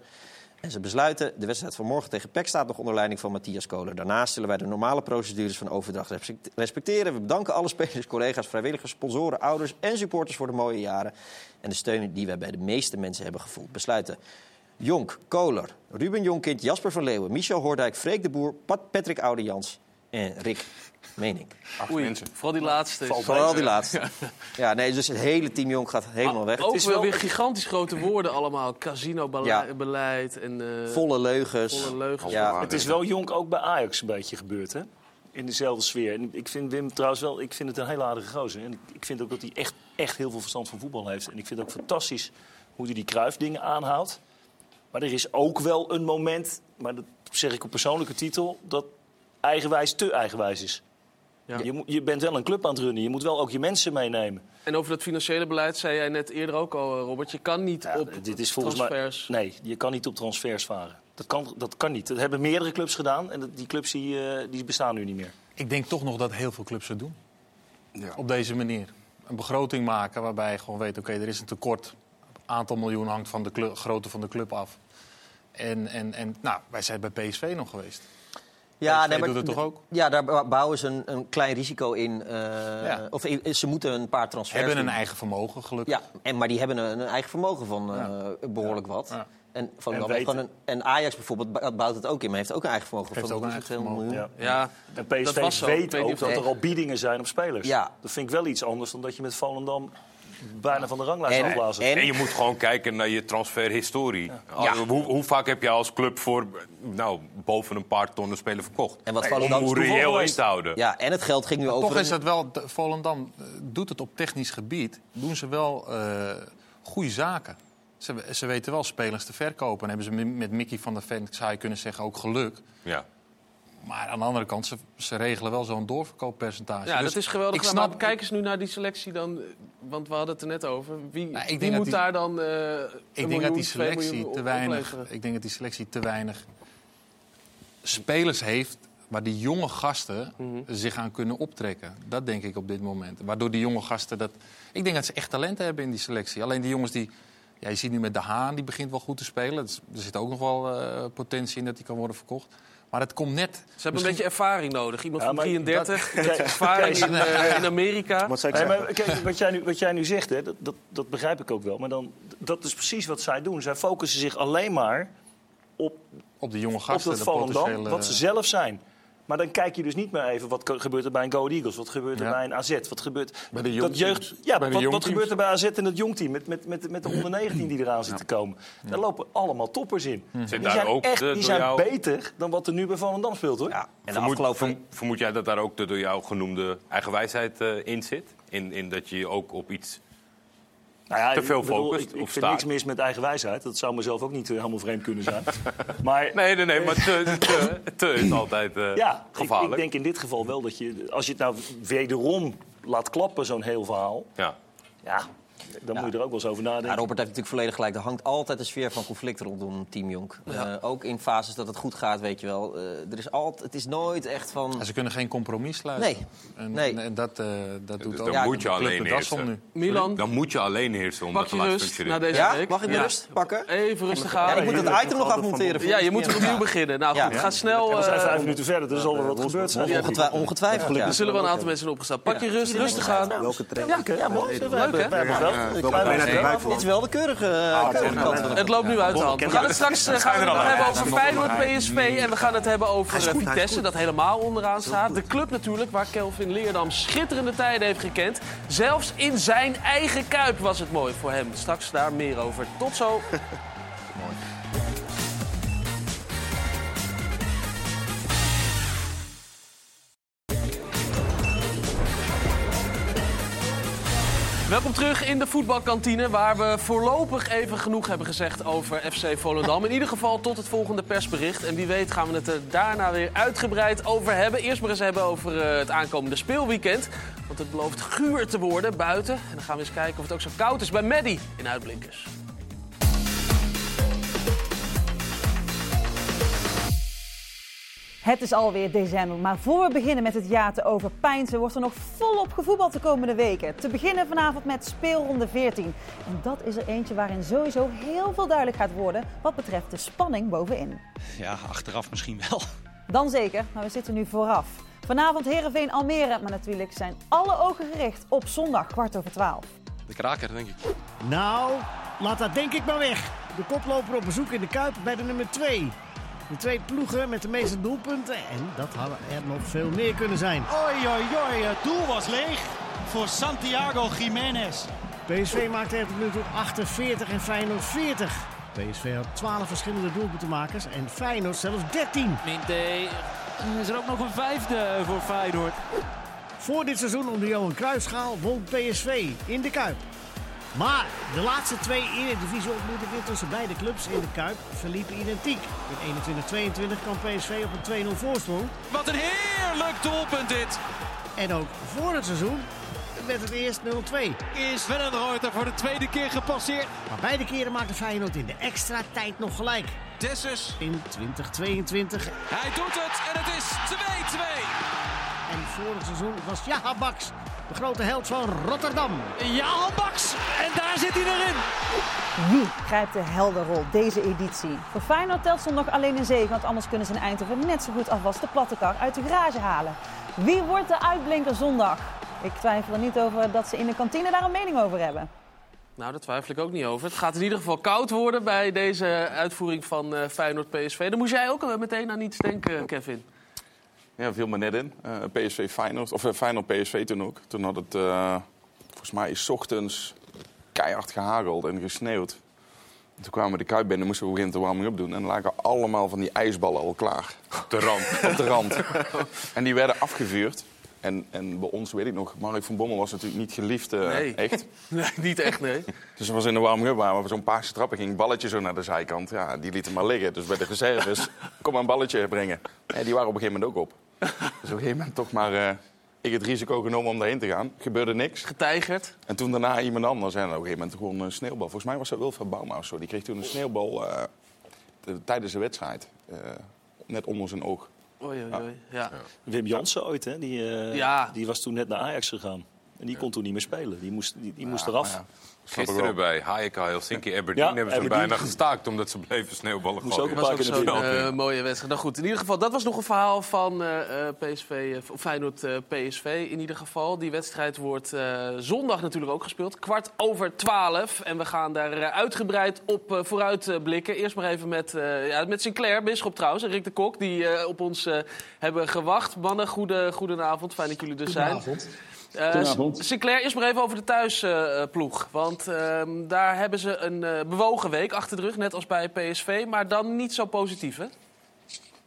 En ze besluiten, de wedstrijd van morgen tegen PEC staat nog onder leiding van Matthias Koler. Daarnaast zullen wij de normale procedures van overdracht respect- respecteren. We bedanken alle spelers, collega's, vrijwilligers, sponsoren, ouders en supporters voor de mooie jaren. En de steun die wij bij de meeste mensen hebben gevoeld. Besluiten Jonk, Koler, Ruben Jonkind, Jasper van Leeuwen, Michel Hoordijk, Freek de Boer, Pat Patrick Oudejans en Rick Acht Oei, mensen. vooral die laatste. Vooral die laatste. Ja, nee, dus het hele team Jonk gaat helemaal weg. Ook is wel weer gigantisch grote woorden allemaal. Ja. Casino-beleid en... eh, Volle leugens. volle leugens. Ja. Het is wel jonk ook bij Ajax een beetje gebeurd, hè? In dezelfde sfeer. En ik vind Wim trouwens wel, ik vind het een hele aardige gozer. En ik, ik vind ook dat hij echt, echt heel veel verstand van voetbal heeft. En ik vind het ook fantastisch hoe hij die kruifdingen aanhoudt. Maar er is ook wel een moment, maar dat zeg ik op persoonlijke titel, dat eigenwijs te eigenwijs is. Ja. Je, je bent wel een club aan het runnen. Je moet wel ook je mensen meenemen. En over dat financiële beleid zei jij net eerder ook al, eh, Robert. Je kan niet Ja, op dit is volgens transfers... mij. Nee, je kan niet op transfers varen. Dat kan, dat kan niet. Dat hebben meerdere clubs gedaan. En die clubs die, eh, die bestaan nu niet meer. Ik denk toch nog dat heel veel clubs het doen. Ja. Op deze manier. Een begroting maken waarbij je gewoon weet... oké, er is een tekort. aantal miljoen hangt van de grootte van de club af. En, en, en nou, wij zijn bij PSV nog geweest. Ja, doet het toch ook? Ja, daar bouwen ze een, een klein risico in. eh, Ja. Of ze moeten een paar transfers Hebben een doen. eigen vermogen, gelukkig. Ja, en, maar die hebben een, een eigen vermogen van eh, Ja. behoorlijk wat. Ja. En, van En weten. een, en Ajax bijvoorbeeld bou- bouwt het ook in, maar heeft ook een eigen vermogen Heeft van ook een wat is het, eigen 200 vermogen. miljoen. Ja, En Dat PSV weet ook of dat dat er al biedingen zijn op spelers. Ja. Dat vind ik wel iets anders dan dat je met Volendam bijna van de ranglijst En- afblazen. en- En je moet gewoon kijken naar je transferhistorie. Hoe, hoe vaak heb je als club voor nou, boven een paar ton een speler verkocht? En wat Om Volendam is hoe reëel in te houden. Ja, en het geld ging nu over... Toch een- is het wel, Volendam eh, doet het op technisch gebied, doen ze wel eh goede zaken. Ze, ze weten wel spelers te verkopen. En hebben ze met- met Mickey van der Ven, zou je kunnen zeggen, ook geluk. Ja. Maar aan de andere kant, ze, ze regelen wel zo'n doorverkooppercentage. Ja, Dus dat is geweldig. Ik gedaan. snap, Maar kijk eens nu naar die selectie dan. eh, Want we hadden het er net over. Wie, Nou, wie moet die- daar dan. een ik denk miljoen, dat die selectie te op- weinig, opleveren? ik denk dat die selectie te weinig spelers heeft waar die jonge gasten Mhm. zich aan kunnen optrekken. Dat denk ik op dit moment. Waardoor die jonge gasten dat. Ik denk dat ze echt talenten hebben in die selectie. Alleen die jongens die. Ja, je ziet nu met De Haan, die begint wel goed te spelen. Is- Er zit ook nog wel eh, potentie in dat hij kan worden verkocht. Maar het komt net. Ze hebben een beetje ervaring nodig. Iemand Ja, van maar 33 dat- met ervaring in, eh, in Amerika. Wat zou ik Nee, zeggen? maar kijk, wat, jij nu, wat jij nu zegt, hè, dat, dat, dat begrijp ik ook wel. Maar dan, dat is precies wat zij doen. Zij focussen zich alleen maar op, op de jonge op gasten. dat de Volendam, wat ze zelf zijn. Maar dan kijk je dus niet meer even wat gebeurt er bij een Go Eagles, wat gebeurt er Ja. bij een AZ, wat gebeurt Bij de dat jeugd, ja, Bij de wat, wat gebeurt er bij AZ en het jongteam met, met, met, met de onder 19 die eraan zit te komen. Daar lopen allemaal toppers in. Zit Die daar zijn, ook echt, de- die door zijn jou- beter dan wat er nu bij Volendam speelt, hoor. Ja, en Vermoed, afgelopen... vermoed jij dat daar ook de door jou genoemde eigenwijsheid eh in zit? In, in dat je je ook op iets... Nou ja, Te veel focust Ik, ik of vind niks mis met eigen wijsheid. Dat zou mezelf ook niet eh, helemaal vreemd kunnen zijn. maar Nee, nee, nee, maar te, te, te is altijd eh, ja, ik, gevaarlijk. ik denk in dit geval wel dat je... Als je het nou wederom laat klappen, zo'n heel verhaal... Ja. Ja, dan moet je er ook wel eens over nadenken. Ja, Robert heeft natuurlijk volledig gelijk. Er hangt altijd een sfeer van conflict rondom Team Jonk. Eh, ook in fases dat het goed gaat, weet je wel. Eh, er is altijd, het is nooit echt van... En ze kunnen geen compromis sluiten. Nee. En, Nee. en- en dat, eh, dat doet Dus ook dan Ja, moet je alleen heersen. nu. Milan, Dan moet je alleen heersen om pak dat je te laten rust na deze Ja? week. Mag ik de Ja. rust pakken? Even rustig Ja, aan. ik moet het item nog afmonteren. Ja, je moet er opnieuw beginnen. Nou goed, ga snel. We zijn vijf minuten verder, dus er zal wel wat gebeurd zijn. Ongetwi- ongetwijfeld, er zullen wel een aantal mensen opgestaan. Pak je rust, rustig aan. Welke trainer? Ja, ja, mooi. Leuk, hè? Wel. Voor? Dit is wel de keurige, eh, keurige kant van de- Het loopt nu uit de hand. We gaan het straks eh, gaan we het hebben over Feyenoord, PSV. En we gaan het hebben over eh, Vitesse, dat helemaal onderaan staat. De club natuurlijk, waar Kelvin Leerdam schitterende tijden heeft gekend. Zelfs in zijn eigen kuip was het mooi voor hem. Straks daar meer over. Tot zo. Welkom terug in de voetbalkantine, waar we voorlopig even genoeg hebben gezegd over FC Volendam. In ieder geval tot het volgende persbericht. En wie weet gaan we het er daarna weer uitgebreid over hebben. Eerst maar eens hebben over eh, het aankomende speelweekend. Want het belooft guur te worden buiten. En dan gaan we eens kijken of het ook zo koud is bij Maddy in Uitblinkers. Het is alweer december, maar voor we beginnen met het jaar te overpijnsen, wordt er nog volop gevoetbald de komende weken. Te beginnen vanavond met speelronde 14. En dat is er eentje waarin sowieso heel veel duidelijk gaat worden wat betreft de spanning bovenin. Ja, achteraf misschien wel. Dan zeker, maar we zitten nu vooraf. Vanavond Heerenveen Almere, maar natuurlijk zijn alle ogen gericht op zondag kwart over twaalf. De kraker, denk ik. Nou, laat dat denk ik maar weg. De koploper op bezoek in de Kuip bij de nummer 2. De twee ploegen met de meeste doelpunten. En dat hadden er nog veel meer kunnen zijn. Oei, oei, oei, het doel was leeg voor Santiago Jiménez. PSV maakte er tot nu toe 48 en Feyenoord 40. PSV had 12 verschillende doelpuntenmakers en Feyenoord zelfs 13. Minte, is er ook nog een vijfde voor Feyenoord. Voor dit seizoen onder Johan Cruijffschaal won PSV in de Kuip. Maar de laatste twee Eredivisie ontmoetingen tussen beide clubs in de Kuip verliepen identiek. In 21-22 kwam PSV op een 2-0 voorsprong. Wat een heerlijk doelpunt dit. En ook voor het seizoen werd het eerst 0-2. Is Wellenreuter voor de tweede keer gepasseerd. Maar beide keren maakte Feyenoord in de extra tijd nog gelijk. Dessus, In 2022 hij doet het en het is 2-2. en vorig seizoen was Jaha Baks de grote held van Rotterdam. Ja, Baks. En daar zit hij erin. Wie grijpt de helderrol deze editie? Voor Feyenoord telt zondag alleen een zege, want anders kunnen ze in Eindhoven net zo goed afwas de platte kar uit de garage halen. Wie wordt de uitblinker zondag? Ik twijfel er niet over dat ze in de kantine daar een mening over hebben. Nou, daar twijfel ik ook niet over. Het gaat in ieder geval koud worden bij deze uitvoering van eh Feyenoord-PSV. Dan moest jij ook wel meteen aan iets denken, Kevin. Ja, viel me net in. Eh, PSV Feyenoord, of eh, Feyenoord PSV toen ook. Toen had het, eh, volgens mij, is 's ochtends keihard gehageld en gesneeuwd. Toen kwamen we de Kuip binnen, moesten we beginnen te warming-up doen. En er lagen allemaal van die ijsballen al klaar. Op de rand. Op de rand. en die werden afgevuurd. En, en bij ons, weet ik nog, Mark van Bommel was natuurlijk niet geliefd, Nee. echt. Nee, niet echt, nee. Dus er was in de warming-up, waar we zo'n paarse trappen ging, balletje zo naar de zijkant. Ja, die lieten maar liggen. Dus bij de reserves, kom maar een balletje brengen. Ja, die waren op een gegeven moment ook op. Dus op een gegeven moment toch maar eh, ik het risico genomen om daarheen te gaan. Gebeurde niks. Getijgerd. En toen daarna iemand anders. En op een gegeven moment gewoon een sneeuwbal. Volgens mij was dat Wilfred Bouma of zo. Die kreeg toen een sneeuwbal eh, tijdens de wedstrijd. eh, net onder zijn oog. Oei, oei, oei. Ja. Wim Jansen ooit, hè? Die, eh, Ja. die was toen net naar Ajax gegaan. En die kon toen niet meer spelen. Die moest, die, die moest Ja, eraf. Gisteren wel. bij HJK Helsinki Aberdeen Ja, hebben ze Aberdeen. bijna gestaakt omdat ze bleven sneeuwballen gooien. ook Dat een was paar ook zo'n eh, mooie wedstrijd. Nou goed, in ieder geval, dat was nog een verhaal van eh, eh, PSV, eh, of Feyenoord eh, PSV in ieder geval. Die wedstrijd wordt eh, zondag natuurlijk ook gespeeld, kwart over twaalf. En we gaan daar uitgebreid op vooruit blikken. Eerst maar even met, eh, ja, met Sinclair, Bisschop trouwens, en Rick de Kok, die eh, op ons eh, hebben gewacht. Mannen, goede, goedenavond, fijn dat jullie er zijn. Goedenavond. S- Sinclair, eerst maar even over de thuisploeg. Want ehm, daar hebben ze een eh, bewogen week achter de rug, net als bij PSV. Maar dan niet zo positief, hè?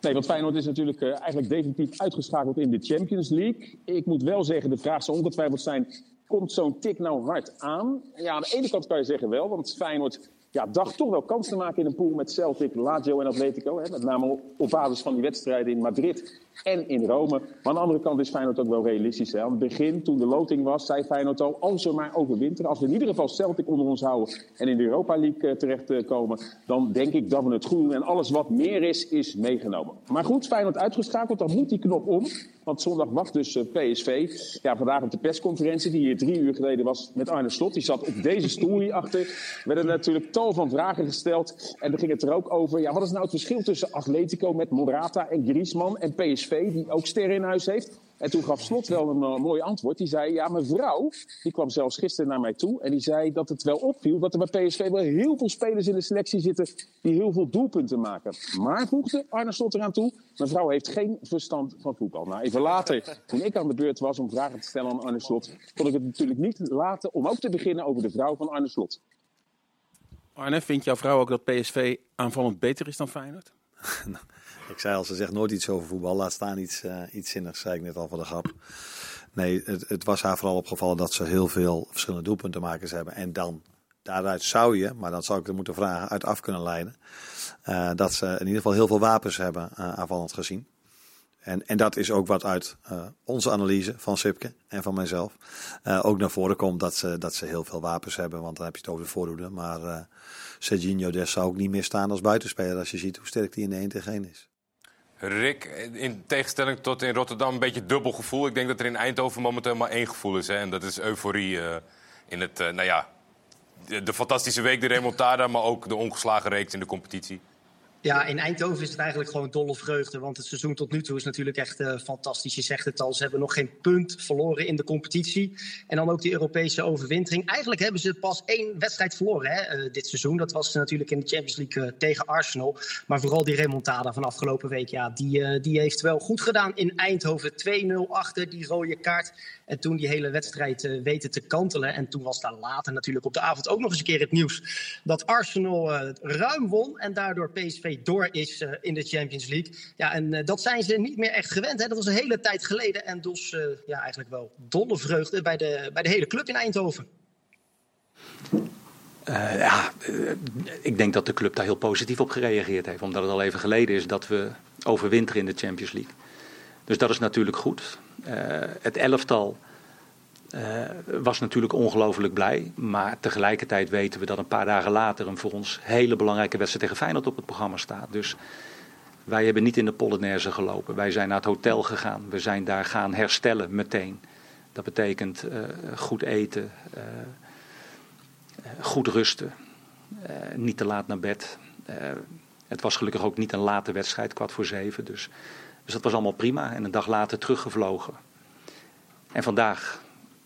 Nee, want Feyenoord is natuurlijk eh, eigenlijk definitief uitgeschakeld in de Champions League. Ik moet wel zeggen, de vraag zal ongetwijfeld zijn... komt zo'n tik nou hard aan? Ja, aan de ene kant kan je zeggen wel, want Feyenoord ja, dacht toch wel kans te maken in een pool met Celtic, Lazio en Atletico. Hè, met name op basis van die wedstrijden in Madrid en in Rome. Maar aan de andere kant is Feyenoord ook wel realistisch. Hè. Aan het begin, toen de loting was, zei Feyenoord al... als we maar overwinteren, als we in ieder geval Celtic onder ons houden... en in de Europa League eh, terechtkomen... dan denk ik dat we het goed doen. En alles wat meer is, is meegenomen. Maar goed, Feyenoord uitgeschakeld, dan moet die knop om. Want zondag wacht dus eh, PSV. Ja, vandaag op de persconferentie, die hier drie uur geleden was met Arne Slot. Die zat op deze stoel hierachter. werden natuurlijk tal van vragen gesteld. En dan ging het er ook over, ja, wat is nou het verschil tussen Atletico met Morata en Griezmann... en PSV, die ook sterren in huis heeft... En toen gaf Slot wel een eh, mooi antwoord. Die zei, ja, mijn vrouw, die kwam zelfs gisteren naar mij toe... en die zei dat het wel opviel dat er bij PSV wel heel veel spelers in de selectie zitten... die heel veel doelpunten maken. Maar, voegde Arne Slot eraan toe, mijn vrouw heeft geen verstand van voetbal. Nou, even later, toen ik aan de beurt was om vragen te stellen aan Arne Slot... kon ik het natuurlijk niet laten om ook te beginnen over de vrouw van Arne Slot. Arne, vindt jouw vrouw ook dat PSV aanvallend beter is dan Feyenoord? Ik zei al, ze zegt nooit iets over voetbal. Laat staan iets, eh, iets zinnigs, zei ik net al voor de grap. Nee, het, het was haar vooral opgevallen dat ze heel veel verschillende doelpuntenmakers hebben. En dan, daaruit zou je, maar dan zou ik er moeten vragen, uit af kunnen leiden. eh, dat ze in ieder geval heel veel wapens hebben eh, aanvallend gezien. En, en dat is ook wat uit onze analyse van Sipke en van mijzelf ook naar voren komt. Dat ze, dat ze heel veel wapens hebben, want dan heb je het over de voorhoede. Maar Serginho Des zou ook niet meer staan als buitenspeler als je ziet hoe sterk die in de 1 tegen 1 is. Rick, in tegenstelling tot in Rotterdam een beetje dubbel gevoel. Ik denk dat er in Eindhoven momenteel maar één gevoel is. Hè, en dat is euforie eh, in het, eh, nou ja, de, de fantastische week, de remontada... maar ook de ongeslagen reeks in de competitie. Ja, in Eindhoven is het eigenlijk gewoon dolle vreugde. Want het seizoen tot nu toe is natuurlijk echt eh, fantastisch. Je zegt het al, ze hebben nog geen punt verloren in de competitie. En dan ook die Europese overwintering. Eigenlijk hebben ze pas één wedstrijd verloren hè, eh, dit seizoen. Dat was natuurlijk in de Champions League eh, tegen Arsenal. Maar vooral die remontada van afgelopen week, ja, die, die heeft wel goed gedaan in Eindhoven. 2-0 achter, die rode kaart. En toen die hele wedstrijd eh, weten te kantelen. En toen was daar later natuurlijk op de avond ook nog eens een keer het nieuws... dat Arsenal eh, ruim won en daardoor PSV door is eh, in de Champions League. Ja, en dat zijn ze niet meer echt gewend. Hè? Dat was een hele tijd geleden. En dus ja, eigenlijk wel dolle vreugde bij de, bij de hele club in Eindhoven. Ja, ik denk dat de club daar heel positief op gereageerd heeft. Omdat het al even geleden is dat we overwinteren in de Champions League. Dus dat is natuurlijk goed. Eh, het elftal eh, was natuurlijk ongelooflijk blij. Maar tegelijkertijd weten we dat een paar dagen later een voor ons hele belangrijke wedstrijd tegen Feyenoord op het programma staat. Dus wij hebben niet in de Polonaise gelopen. Wij zijn naar het hotel gegaan. We zijn daar gaan herstellen meteen. Dat betekent eh, goed eten, goed rusten, niet te laat naar bed. Het was gelukkig ook niet een late wedstrijd, kwart voor zeven. Dus, dus dat was allemaal prima. En een dag later teruggevlogen. En vandaag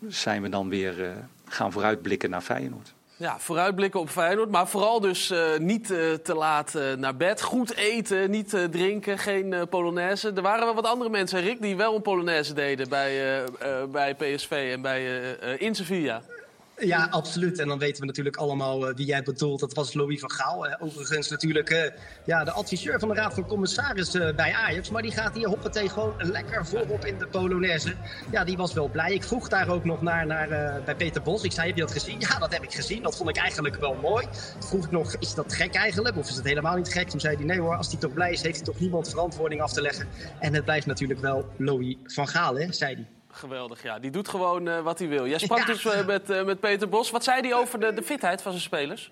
zijn we dan weer eh, gaan vooruitblikken naar Feyenoord. Ja, vooruitblikken op Feyenoord. Maar vooral dus eh, niet eh, te laat naar bed. Goed eten, niet drinken, geen Polonaise. Er waren wel wat andere mensen, Rick, die wel een Polonaise deden bij, bij PSV en bij, in Sevilla. Ja, absoluut. En dan weten we natuurlijk allemaal eh, wie jij bedoelt. Dat was Louis van Gaal. Eh, overigens natuurlijk eh, ja, de adviseur van de Raad van Commissarissen bij Ajax. Maar die gaat hier hoppatee gewoon lekker voorop in de Polonaise. Ja, die was wel blij. Ik vroeg daar ook nog naar, naar eh, bij Peter Bos. Ik zei, heb je dat gezien? Ja, dat heb ik gezien. Dat vond ik eigenlijk wel mooi. Vroeg ik nog, is dat gek eigenlijk? Of is het helemaal niet gek? Toen zei hij, nee hoor, als hij toch blij is, heeft hij toch niemand verantwoording af te leggen. En het blijft natuurlijk wel Louis van Gaal, hè, zei hij. Geweldig, ja. Die doet gewoon eh, wat hij wil. Jij sprak Ja. dus eh, met, eh, met Peter Bos. Wat zei hij over de, de fitheid van zijn spelers?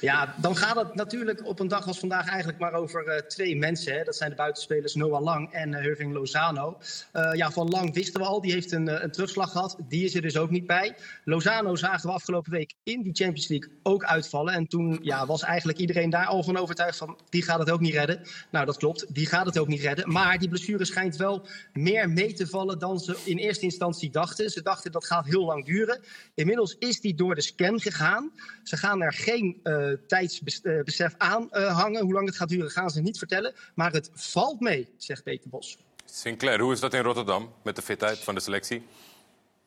Ja, dan gaat het natuurlijk op een dag als vandaag eigenlijk maar over eh, twee mensen. Hè. Dat zijn de buitenspelers Noah Lang en Irving Lozano. Eh, ja, van Lang wisten we al, die heeft een, een terugslag gehad. Die is er dus ook niet bij. Lozano zagen we afgelopen week in die Champions League ook uitvallen. En toen ja, was eigenlijk iedereen daar al van overtuigd van... die gaat het ook niet redden. Nou, dat klopt, die gaat het ook niet redden. Maar die blessure schijnt wel meer mee te vallen dan ze in eerste instantie dachten. Ze dachten dat gaat heel lang duren. Inmiddels is die door de scan gegaan. Ze gaan er geen eh, tijdsbesef eh, hangen. Hoe lang het gaat duren gaan ze niet vertellen. Maar het valt mee, zegt Peter Bos. Sinclair, hoe is dat in Rotterdam met de fitheid van de selectie?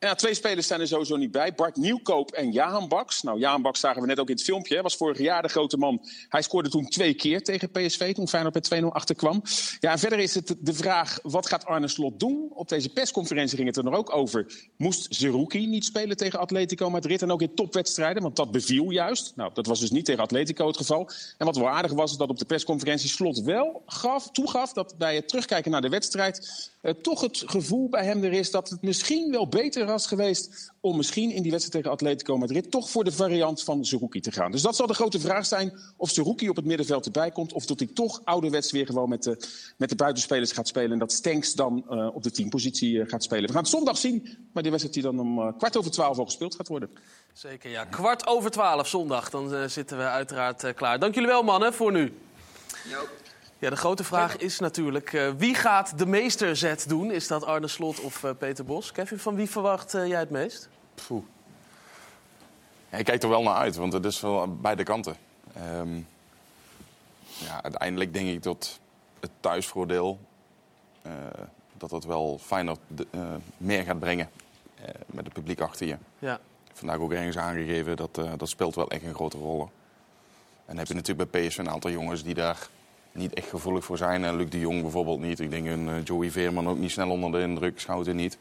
Ja, twee spelers zijn er sowieso niet bij. Bart Nieuwkoop en Jahan Baks. Nou, Jahan Baks zagen we net ook in het filmpje. Hij was vorig jaar de grote man. Hij scoorde toen twee keer tegen PSV, toen Feyenoord met 2-0 achterkwam. Ja, verder is het de vraag, wat gaat Arne Slot doen? Op deze persconferentie ging het er nog ook over. Moest Zerouki niet spelen tegen Atletico Madrid? En ook in topwedstrijden, want dat beviel juist. Nou, dat was dus niet tegen Atletico het geval. En wat wel aardig was, is dat op de persconferentie Slot wel gaf, toegaf... dat bij het terugkijken naar de wedstrijd... eh, toch het gevoel bij hem er is dat het misschien wel beter was geweest... om misschien in die wedstrijd tegen Atletico Madrid... toch voor de variant van Zerouki te gaan. Dus dat zal de grote vraag zijn of Zerouki op het middenveld erbij komt... of dat hij toch ouderwets weer gewoon met de, met de buitenspelers gaat spelen... en dat Stenks dan eh, op de teampositie eh, gaat spelen. We gaan het zondag zien, maar die wedstrijd die dan om eh, kwart over twaalf al gespeeld gaat worden. Zeker, ja. Kwart over twaalf zondag. Dan zitten we uiteraard klaar. Dank jullie wel, mannen, voor nu. Ja, de grote vraag is natuurlijk, eh, wie gaat de meesterzet doen? Is dat Arne Slot of eh, Peter Bos? Kevin, van wie verwacht eh, jij het meest? Poeh. Ja, ik kijk er wel naar uit, want het is wel aan beide kanten. Ehm, ja, uiteindelijk denk ik dat het thuisvoordeel... dat dat wel eh, meer gaat brengen met het publiek achter je. Ja. Vandaag ook ergens aangegeven, dat, dat speelt wel echt een grote rol. En dan heb je natuurlijk bij PSV een aantal jongens die daar niet echt gevoelig voor zijn. En Luc de Jong bijvoorbeeld niet. Ik denk een eh, Joey Veerman ook niet snel onder de indruk, Schouten niet.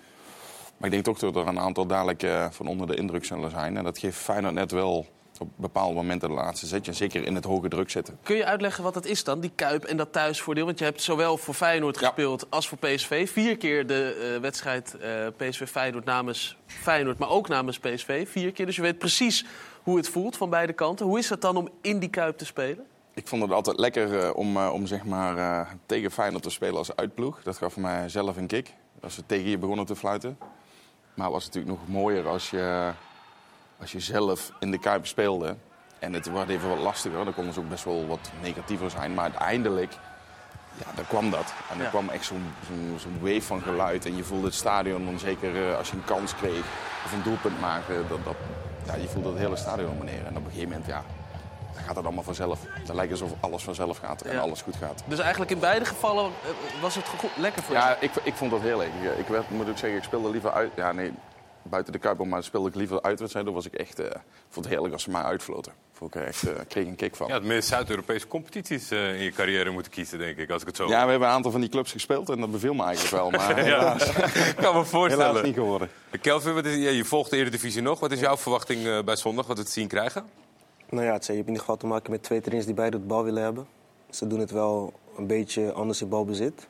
Maar ik denk toch dat er een aantal dadelijk eh, van onder de indruk zullen zijn. En dat geeft Feyenoord net wel op bepaalde momenten de laatste zetje. Zeker in het hoge druk zitten. Kun je uitleggen wat dat is dan, die Kuip en dat thuisvoordeel? Want je hebt zowel voor Feyenoord gespeeld als voor PSV. Vier keer de eh, wedstrijd PSV-Feyenoord namens Feyenoord, maar ook namens PSV. Vier keer, dus je weet precies hoe het voelt van beide kanten. Hoe is het dan om in die Kuip te spelen? Ik vond het altijd lekker eh, om, eh, om zeg maar, eh, tegen Feyenoord te spelen als uitploeg. Dat gaf mij zelf een kick. Als ze tegen je begonnen te fluiten. Maar het was natuurlijk nog mooier als je, als je zelf in de Kuip speelde. En het werd even wat lastiger. Dan konden ze ook best wel wat negatiever zijn. Maar uiteindelijk, ja, daar kwam dat. En er Ja. kwam echt zo'n zo'n zo'n wave van geluid. En je voelde het stadion dan zeker als je een kans kreeg of een doelpunt maakte. Dat, dat, ja, je voelde het hele stadion meneer. En op een gegeven moment, ja, gaat het allemaal vanzelf. Dan lijkt het alsof alles vanzelf gaat en Ja. alles goed gaat. Dus eigenlijk in beide gevallen eh, was het goed, lekker voor je. Ja, ik, ik vond dat heel leuk. Ik werd, moet ook zeggen, ik speelde liever uit. Ja, nee, buiten de Kuip, maar speelde ik liever uitwedstrijden. was ik echt, eh, ik vond het heerlijk als ze mij uitfloten. Vond ik echt, eh, kreeg een kick van. Ja, het meer Zuid-Europese competities eh, in je carrière moeten kiezen, denk ik, als ik het zo Ja, we hebben een aantal van die clubs gespeeld en dat beviel me eigenlijk wel. Maar Ja, helaas, ik kan me voorstellen. helaas niet geworden. Kelvin, wat is, ja, je volgt de Eredivisie nog. Wat is jouw verwachting eh, bij zondag, wat we te zien krijgen? Nou ja, het, je hebt in ieder geval te maken met twee trainers die beide de bal willen hebben. Ze doen het wel een beetje anders in balbezit.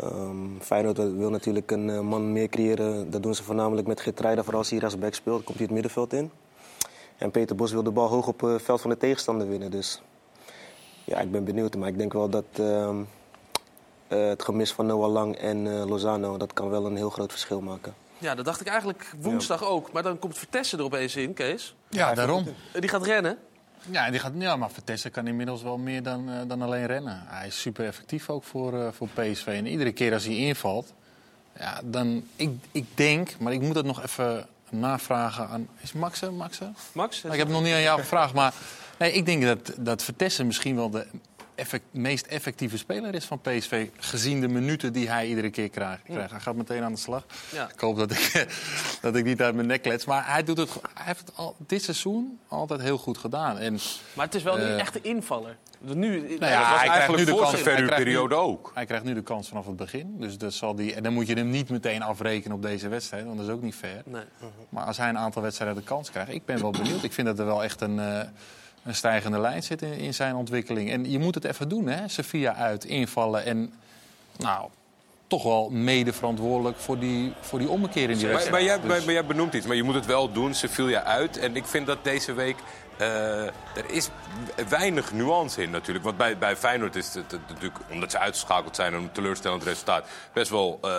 Ehm Feyenoord wil natuurlijk een eh, man meer creëren. Dat doen ze voornamelijk met Geertruida, vooral als hij hier als back speelt. Komt hij het middenveld in. En Peter Bos wil de bal hoog op het veld van de tegenstander winnen. Dus ja, ik ben benieuwd. Maar ik denk wel dat ehm, eh, het gemis van Noah Lang en eh, Lozano... dat kan wel een heel groot verschil maken. Ja, dat dacht ik eigenlijk woensdag ook. Maar dan komt Vertessen er opeens in, Kees. Ja, daarom. Die gaat rennen. Ja, die gaat, ja, maar Vertessen kan inmiddels wel meer dan, eh, dan alleen rennen. Hij is super effectief ook voor, eh, voor PSV. En iedere keer als hij invalt, ja, dan... Ik, ik denk, maar ik moet het nog even navragen aan... Is Max er? Max er? Max? Ik heb het nog niet aan jou gevraagd, maar... Nee, ik denk dat, dat Vertessen misschien wel de effect- meest effectieve speler is van PSV. Gezien de minuten die hij iedere keer krijgt. Hij gaat meteen aan de slag. Ja. Ik hoop dat ik, dat ik niet uit mijn nek klets. Maar hij, doet het, hij heeft het al, dit seizoen altijd heel goed gedaan. En, Maar het is wel nu Eh, echt de invaller. Nu, nou ja, hij krijgt eigenlijk nu de voor kans. nu- ook. Hij krijgt nu de kans vanaf het begin. Dus dat zal die, en dan moet je hem niet meteen afrekenen op deze wedstrijd. Want dat is ook niet fair. Nee. Maar als hij een aantal wedstrijden de kans krijgt, ik ben wel benieuwd. Ik vind dat er wel echt een, eh, een stijgende lijn zit in, in zijn ontwikkeling. En je moet het even doen, hè? Sevilla uit, invallen en nou, toch wel mede verantwoordelijk voor die, voor die ommekeer in die wedstrijd. maar, jij, Dus- maar, jij benoemt iets, maar je moet het wel doen. Sevilla uit. En ik vind dat deze week... eh, er is weinig nuance in natuurlijk. Want bij, bij Feyenoord is het, natuurlijk, omdat ze uitgeschakeld zijn... en een teleurstellend resultaat, best wel eh,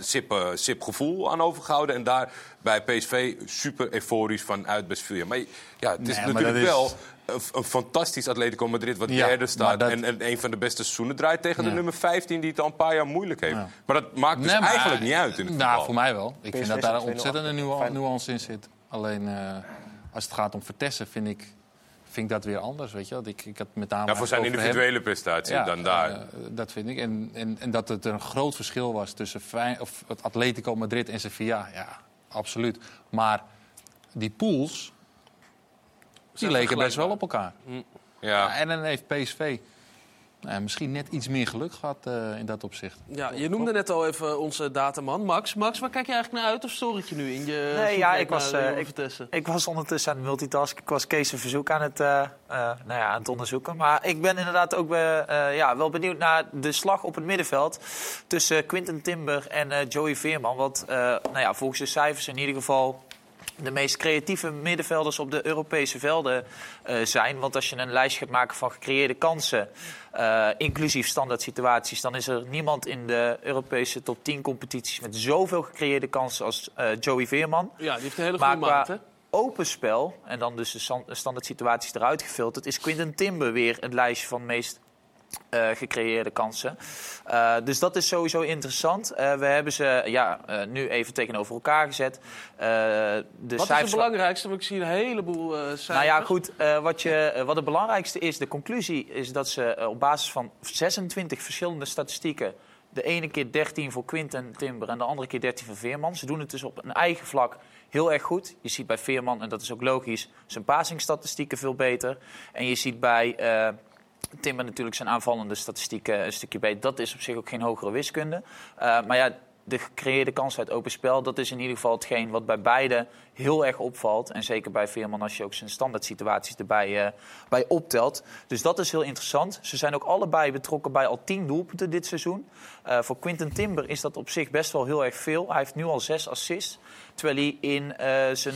sip, sip gevoel aan overgehouden. En daar bij PSV super euforisch van uit bij Sevilla. Maar ja, het is Nee, natuurlijk wel is- een, een fantastisch Atletico Madrid... wat Ja, derde staat dat- en, en een van de beste seizoenen draait... tegen de nummer 15 die het al een paar jaar moeilijk heeft. Maar dat maakt dus Nee, maar- eigenlijk niet uit in het Nou, voetbal. voor mij wel. Ik vind dat daar een staat 2-0 ontzettende nuance, in zit. Alleen eh, als het gaat om Vertessen, vind ik, vind ik dat weer anders. Weet je? wel. Ik, ik had met name Ja, voor zijn hem. individuele prestatie Ja, dan daar. eh, dat vind ik. En, en, en dat het een groot verschil was tussen Fey- of het Atletico Madrid en Sevilla. Ja, absoluut. Maar die pools, die leken best wel op elkaar. Ja. Ja, en dan heeft PSV nou, misschien net iets meer geluk gehad eh, in dat opzicht. Ja, je noemde net al even onze dataman, Max. Max, waar kijk je eigenlijk naar uit of stoor het je nu in je Nee, ja, ik was, Johan ik, ik was ondertussen aan het multitasken. Ik was Kees' een verzoek aan het, eh, eh, nou ja, aan het onderzoeken. Maar ik ben inderdaad ook ja, wel benieuwd naar de slag op het middenveld... tussen Quinten Timber en eh, Joey Veerman. Want eh, nou ja, volgens de cijfers in ieder geval de meest creatieve middenvelders op de Europese velden eh, zijn. Want als je een lijst gaat maken van gecreëerde kansen, eh, inclusief standaard situaties, dan is er niemand in de Europese top 10 competities met zoveel gecreëerde kansen als eh, Joey Veerman. Ja, die heeft een hele goede maat, hè? open spel, en dan dus de stan- standaard situaties eruit gefilterd, is Quinten Timber weer het lijstje van de meest eh, gecreëerde kansen. Eh, dus dat is sowieso interessant. Eh, we hebben ze ja, nu even tegenover elkaar gezet. De Wat is het belangrijkste? Want ik zie een heleboel cijfers. nou ja, goed. wat, je, wat het belangrijkste is, de conclusie is dat ze op basis van 26 verschillende statistieken. De ene keer 13 voor Quinten Timber en de andere keer 13 voor Veerman. Ze doen het dus op een eigen vlak heel erg goed. Je ziet bij Veerman, en dat is ook logisch, zijn passingstatistieken veel beter. En je ziet bij Timber natuurlijk zijn aanvallende statistieken een stukje beter. Dat is op zich ook geen hogere wiskunde. Eh, maar ja, de gecreëerde kans uit open spel, dat is in ieder geval hetgeen wat bij beide heel erg opvalt. En zeker bij Veerman als je ook zijn standaard situaties erbij eh, bij optelt. Dus dat is heel interessant. Ze zijn ook allebei betrokken bij al tien doelpunten dit seizoen. Eh, voor Quinten Timber is dat op zich best wel heel erg veel. Hij heeft nu al zes assists. Terwijl hij in zijn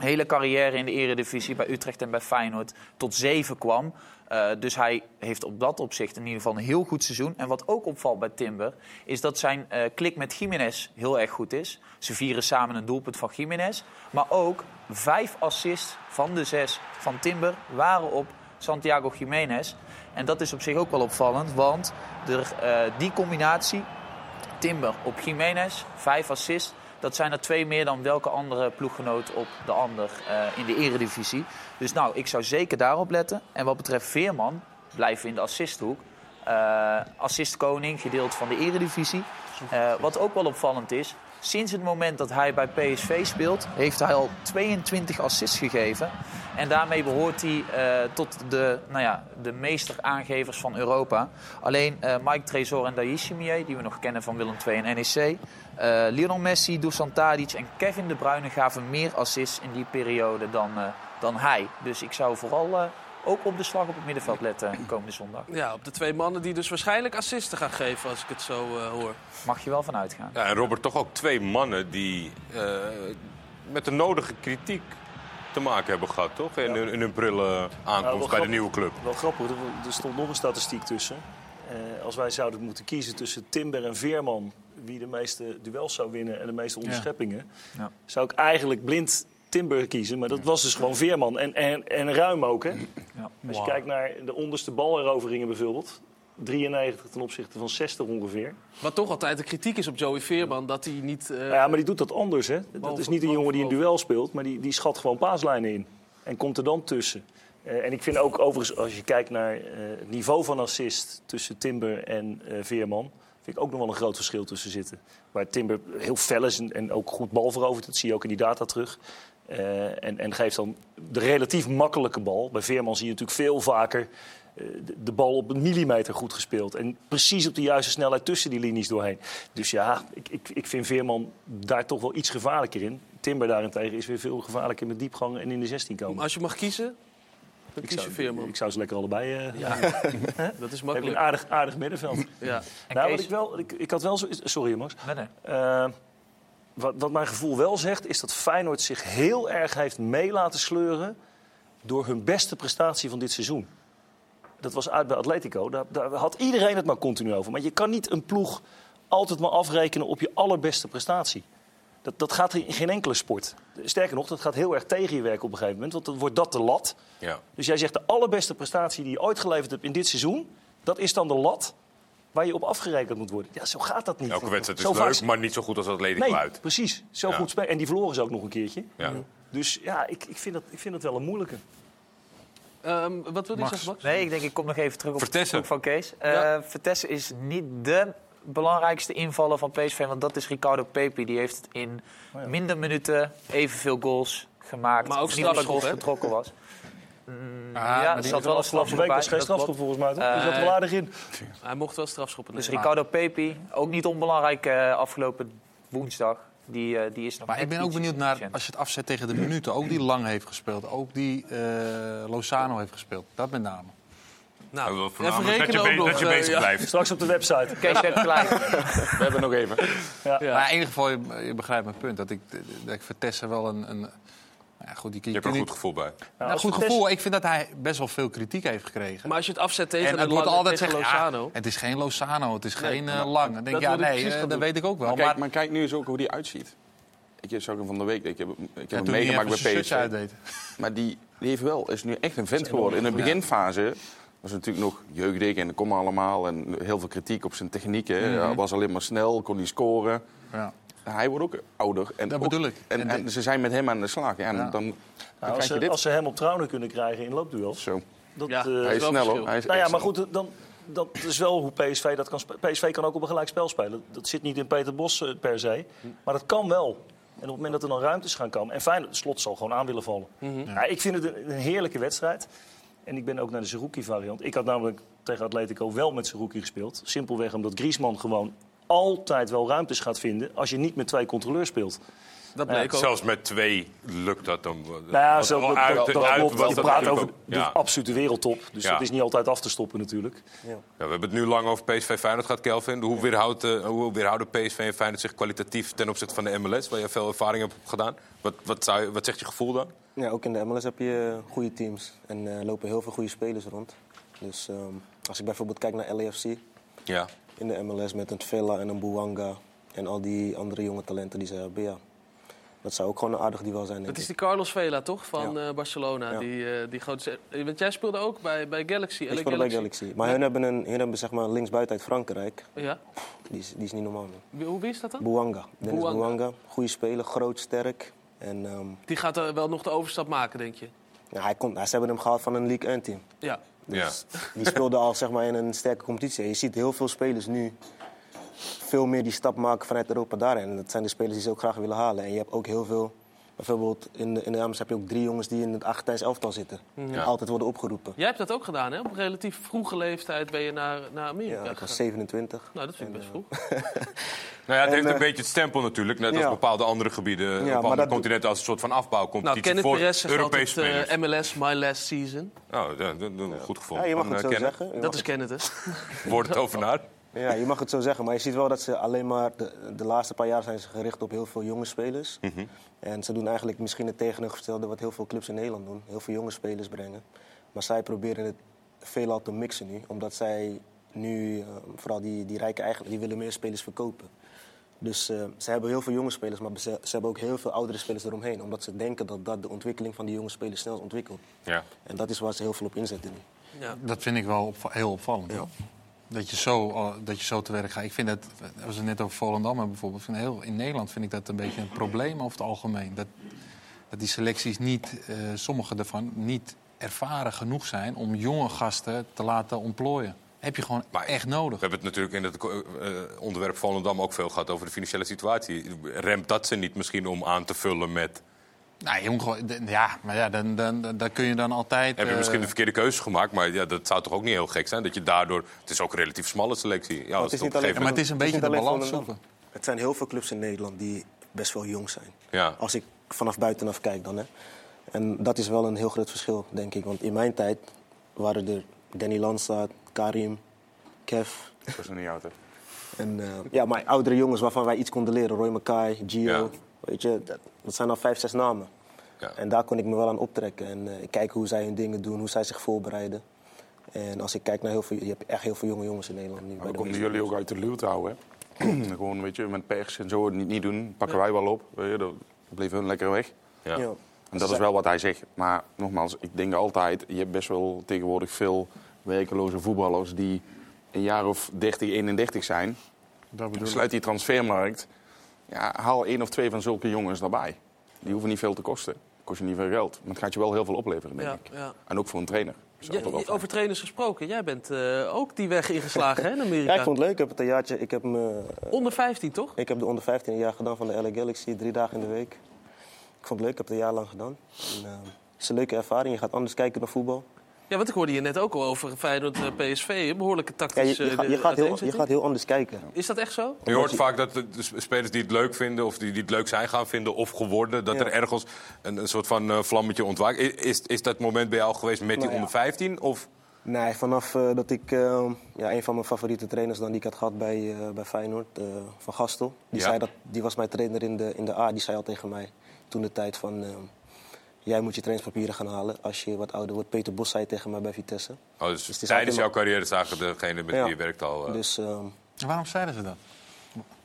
hele carrière in de eredivisie bij Utrecht en bij Feyenoord tot zeven kwam. Eh, dus hij heeft op dat opzicht in ieder geval een heel goed seizoen. En wat ook opvalt bij Timber, is dat zijn eh, klik met Jiménez heel erg goed is. Ze vieren samen een doelpunt van Jiménez. Maar ook vijf assists van de zes van Timber waren op Santiago Jiménez. En dat is op zich ook wel opvallend, want eh, die combinatie, Timber op Jiménez, vijf assists. Dat zijn er twee meer dan welke andere ploeggenoot op de ander eh, in de eredivisie. Dus nou, ik zou zeker daarop letten. En wat betreft Veerman, blijven in de assisthoek. Eh assistkoning, gedeeld van de eredivisie. Eh, wat ook wel opvallend is, sinds het moment dat hij bij PSV speelt... heeft hij al 22 assists gegeven. En daarmee behoort hij tot de, nou ja, de meesteraangevers van Europa. Alleen Mike Trezor en Daishimier, die we nog kennen van Willem II en NEC... eh, Lionel Messi, Dusan Tadic en Kevin De Bruyne gaven meer assists in die periode dan, eh, dan hij. Dus ik zou vooral eh, ook op de slag op het middenveld letten komende zondag. Ja, op de twee mannen die dus waarschijnlijk assisten gaan geven, als ik het zo eh, hoor. Mag je wel van uitgaan. Ja, en Robert, toch ook twee mannen die eh, met de nodige kritiek te maken hebben gehad, toch? In, hun- in hun prille Nou, aankomst bij de nieuwe club. Wel grappig, er, er stond nog een statistiek tussen. Eh, als wij zouden moeten kiezen tussen Timber en Veerman... wie de meeste duels zou winnen en de meeste onderscheppingen... Ja. zou ik eigenlijk blind Timber kiezen. Maar dat was dus gewoon Veerman. En, en, en ruim ook, hè? Ja. Als je kijkt naar de onderste baleroveringen bijvoorbeeld... 93 ten opzichte van 60 ongeveer. Wat toch altijd de kritiek is op Joey Veerman, dat hij niet... eh, Ja, maar die doet dat anders, hè? Dat is niet een jongen die een duel speelt, maar die, die schat gewoon paaslijnen in. En komt er dan tussen. Eh, en ik vind ook overigens, als je kijkt naar eh, het niveau van assist tussen Timber en eh, Veerman, vind ik ook nog wel een groot verschil tussen zitten. Waar Timber heel fel is en, en ook goed bal verovert, dat zie je ook in die data terug. Eh, en, en geeft dan de relatief makkelijke bal. Bij Veerman zie je natuurlijk veel vaker eh, de, bal op een millimeter goed gespeeld. En precies op de juiste snelheid tussen die linies doorheen. Dus ja, ik, ik, ik vind Veerman daar toch wel iets gevaarlijker in. Timber daarentegen is weer veel gevaarlijker met diepgang en in de 16 komen. Als je mag kiezen, dan Ik kies je zou, Veerman. ik zou ze lekker allebei. eh Ja, Hè? dat is Heb makkelijk. Een aardig, aardig middenveld. Ja. Nou, wat ik, wel, ik, ik had wel zo. Sorry, Max. Nee, nee. Eh, wat, wat mijn gevoel wel zegt, is dat Feyenoord zich heel erg heeft mee laten sleuren. door hun beste prestatie van dit seizoen. Dat was uit bij Atletico. Daar, daar had iedereen het maar continu over. Maar je kan niet een ploeg altijd maar afrekenen op je allerbeste prestatie. Dat, dat gaat in geen enkele sport. Sterker nog, dat gaat heel erg tegen je werk op een gegeven moment. Want dan wordt dat de lat. Ja. Dus jij zegt de allerbeste prestatie die je ooit geleverd hebt in dit seizoen. Dat is dan de lat waar je op afgerekend moet worden. Ja, zo gaat dat niet. Elke wedstrijd is Zo leuk, vaak- maar niet zo goed als Atletico Nee, uit. precies. Zo Ja. goed spelen. En die verloren ze ook nog een keertje. Ja. Dus ja, ik, ik, vind dat, ik vind dat wel een moeilijke. Ehm, wat wil je zeggen, Max? Nee, ik denk ik kom nog even terug op Vertessen. het van Kees. Eh Vertessen is niet de belangrijkste invaller van PSV, want dat is Ricardo Pepi. Die heeft in Oh minder minuten evenveel goals gemaakt. Maar ook Niet dat strafschop, goals getrokken was. Mm, Ah, ja, er die- zat wel een strafschop week bij. was geen dat strafschop volgens mij. Toch? Zat er Eh, wel aardig in. Hij mocht wel strafschoppen Dus. Ricardo Pepi, ook niet onbelangrijk eh, afgelopen woensdag. Die, eh, die is nog Maar ik ben ook benieuwd naar, als je het afzet tegen de minuten, ook die Lang heeft gespeeld. Ook die eh, Lozano heeft gespeeld. Dat met name. Nou, voornamelijk dat je, be- nog. dat je eh, bezig ja. blijft. Straks op de website. Kees heeft gelijk. We hebben nog even. Maar in ieder geval, je, je begrijpt mijn punt. Dat ik, dat ik Vertessen wel een... een nou ja, goed, die, Je hebt er een goed gevoel bij. Nou, goed gevoel. Ik vind dat hij best wel veel kritiek heeft gekregen. Maar als je het afzet tegen en het wordt altijd ja, Lozano. het is geen Lozano, het is Nee, geen maar- Lang. Dan denk dat ja, nee, eh, dat weet ik ook wel. Maar Maar, kijk, maar kijk nu eens ook hoe die uitziet. Ik zag hem van de week. Ik heb, ik heb ja, hem meegemaakt bij PSV. Maar die, die heeft wel, is nu echt een vent geworden. In de beginfase was natuurlijk nog jeugdig en dat kon allemaal. En heel veel kritiek op zijn techniek. hè. Mhm. Hij was alleen maar snel, kon niet scoren. Ja. Hij wordt ook ouder. En Dat ook- bedoel ik. En, En ze zijn met hem aan de slag. Ja, en Ja. dan, dan Nou, krijg als, je ze, dit. als ze hem op trouwen kunnen krijgen in loopduels. Zo. Dat, Ja, eh, Hij is wel snel verschil. hoor. Hij is Nou ja, maar goed, dan, dat is wel hoe PSV dat kan spelen. PSV kan ook op een gelijk spel spelen. Dat zit niet in Peter Bos eh, per se. Maar dat kan wel. En op het moment dat er dan ruimtes gaan komen... En Feyenoord, slot zal gewoon aan willen vallen. ja, ik vind het een, een heerlijke wedstrijd. En ik ben ook naar de Zerouki-variant. Ik had namelijk tegen Atletico wel met Zerouki gespeeld. Simpelweg omdat Griezmann gewoon altijd wel ruimtes gaat vinden... als je niet met twee controleurs speelt. Dat bleek ook. Zelfs met twee lukt dat dan. Nou ja, zo, dat, uit, dat, dat uit Je praat over ook. de Ja. absolute wereldtop. Dus Ja. dat is niet altijd af te stoppen natuurlijk. Ja, we hebben het nu lang over PSV Feyenoord gehad, Kelvin. Hoe, weerhoudt, eh, hoe weerhouden PSV en Feyenoord zich kwalitatief ten opzichte van de MLS, waar je veel ervaring hebt gedaan? Wat, wat, zou je- wat zegt je gevoel dan? Ja, ook in de MLS heb je eh, goede teams en er lopen heel veel goede spelers rond. Dus ehm, als ik bijvoorbeeld kijk naar LAFC Ja. in de MLS met een Villa en een Buanga en al die andere jonge talenten die ze hebben, ja. Dat zou ook gewoon een aardig duel zijn, denk Dat is die Carlos Vela, toch? Van Ja. eh, Barcelona. Ja. Die, eh, die grote... eh, Want jij speelde ook bij, bij Galaxy. Ik speelde bij Galaxy. Maar hun hebben, een, hun hebben zeg maar linksbuiten uit Frankrijk. Ja. Die is, die is niet normaal, man. Wie- Hoe wie is dat dan? Buanga. Dennis Bouanga. Buanga. Goede speler, groot, sterk. En ehm, Die gaat er wel nog de overstap maken, denk je? ja, hij komt, ze hebben hem gehaald van een League 1 team. Ja. Dus die speelde al zeg maar, in een sterke competitie. En je ziet heel veel spelers nu veel meer die stap maken vanuit Europa daarin. En dat zijn de spelers die ze ook graag willen halen. En je hebt ook heel veel... Bijvoorbeeld in de, in de Amers heb je ook drie jongens die in het Argentijns elftal zitten. En altijd worden opgeroepen. Jij hebt dat ook gedaan, hè? Op een relatief vroege leeftijd ben je naar, naar Amerika Ja, ik was gegaan. 27. Nou, dat vind ik best vroeg. Nou ja, het En, heeft een eh, beetje het stempel natuurlijk, net als ja. bepaalde andere gebieden Ja, op andere continenten als een soort van Nou, afbouwcompetitie Kenneth voor Perez Europese altijd spelers. eh, MLS, my last season. Oh, ja, dat- dat- dat- goed gevonden. Ja, je mag van, het eh, zo Kenneth. zeggen. Je Dat is Kenneth? Wordt het over na? Ja, je mag het zo zeggen, maar je ziet wel dat ze alleen maar... De, de laatste paar jaar zijn ze gericht op heel veel jonge spelers. Mhm. En ze doen eigenlijk misschien het tegenovergestelde wat heel veel clubs in Nederland doen. Heel veel jonge spelers brengen. Maar zij proberen het veelal te mixen nu. Omdat zij nu, eh, vooral die, die rijke eigenaars, die willen meer spelers verkopen. Dus eh, ze hebben heel veel jonge spelers, maar ze, ze hebben ook heel veel oudere spelers eromheen. Omdat ze denken dat dat de ontwikkeling van die jonge spelers snel ontwikkelt. Ja. En dat is waar ze heel veel op inzetten nu. Ja. Dat vind ik wel opva- heel opvallend. Dat, je zo, eh, dat je zo te werk gaat. Ik vind dat, we was het net over Volendam bijvoorbeeld. Ik vind heel, in Nederland vind ik dat een beetje een probleem over het algemeen. Dat, dat die selecties niet, eh, sommige daarvan, niet ervaren genoeg zijn om jonge gasten te laten ontplooien. Heb je gewoon echt nodig. We hebben het natuurlijk in het eh, onderwerp Volendam ook veel gehad over de financiële situatie. Remt dat ze niet misschien om aan te vullen met... Nou, d- ja, maar ja, dan, dan, dan, kun je dan altijd... Heb je eh, misschien de verkeerde keuzes gemaakt, maar ja, dat zou toch ook niet heel gek zijn? Dat je daardoor... Het is ook een relatief smalle selectie. Ja, als het is op niet een alleen, gegeven moment- niet alleen Volendam. Het zijn heel veel clubs in Nederland die best wel jong zijn. Ja. Als ik vanaf buitenaf kijk dan. Hè. En dat is wel een heel groot verschil, denk ik. Want in mijn tijd waren er Danny Landstaat, Karim, Kev. Dat is nog niet oud, hè? En eh, ja, maar oudere jongens waarvan wij iets konden leren. Roy Mackay, Gio. Weet je, dat, dat zijn al vijf, zes namen. En daar kon ik me wel aan optrekken. En eh, ik kijk hoe zij hun dingen doen, hoe zij zich voorbereiden. En als ik kijk naar heel veel... Je hebt echt heel veel jonge jongens in Nederland nu. konden jullie ook uit de luwte houden, hè? Gewoon, weet je, met pers en zo niet, niet doen. Pakken wij wel op. Weet je, dan bleven hun lekker weg. Ja. Ja. En dat is wel wat hij zegt. Maar nogmaals, ik denk altijd... Je hebt best wel tegenwoordig veel werkeloze voetballers... die een jaar of 30, 31 zijn. Sluit die transfermarkt. Ja, haal één of twee van zulke jongens daarbij. Die hoeven niet veel te kosten. Kost je niet veel geld. Maar het gaat je wel heel veel opleveren, denk Ja, ik. ja. En ook voor een trainer. Ja, over trainers gesproken, jij bent eh, ook die weg ingeslagen hè, in Amerika. Ja, ik vond het leuk. Ik heb het een jaartje... Ik heb me, eh, Onder 15, toch? Ik heb de onder 15 een jaar gedaan van de LA Galaxy, drie dagen in de week. Ik vond het leuk, ik heb het een jaar lang gedaan. En, eh, het is een leuke ervaring, je gaat anders kijken naar voetbal. Ja, want ik hoorde je net ook al over Feyenoord eh, PSV. Een behoorlijke Ja, tactisch je, je, eh, gaat, je, gaat heel, je gaat heel anders kijken. Is dat echt zo? Je hoort vaak dat de de spelers die het leuk vinden of die, die het leuk zijn gaan vinden of geworden, dat Ja. er ergens een, een soort van eh, vlammetje ontwaakt. Is, is dat moment bij jou geweest met die Nou onder 15? Of Nee, vanaf eh, dat ik eh, ja, een van mijn favoriete trainers dan, die ik had gehad bij, eh, bij Feyenoord, eh, Van Gastel. Die, Ja. zei dat, die was mijn trainer in de, in de A. Die zei al tegen mij toen de tijd van... jij moet je trainingspapieren gaan halen als je wat ouder wordt. Peter Bos zei tegen mij bij Vitesse. oh, dus is tijdens jouw carrière zagen degene met Ja. wie je werkt al. eh, Dus, ehm, Waarom zeiden ze dat?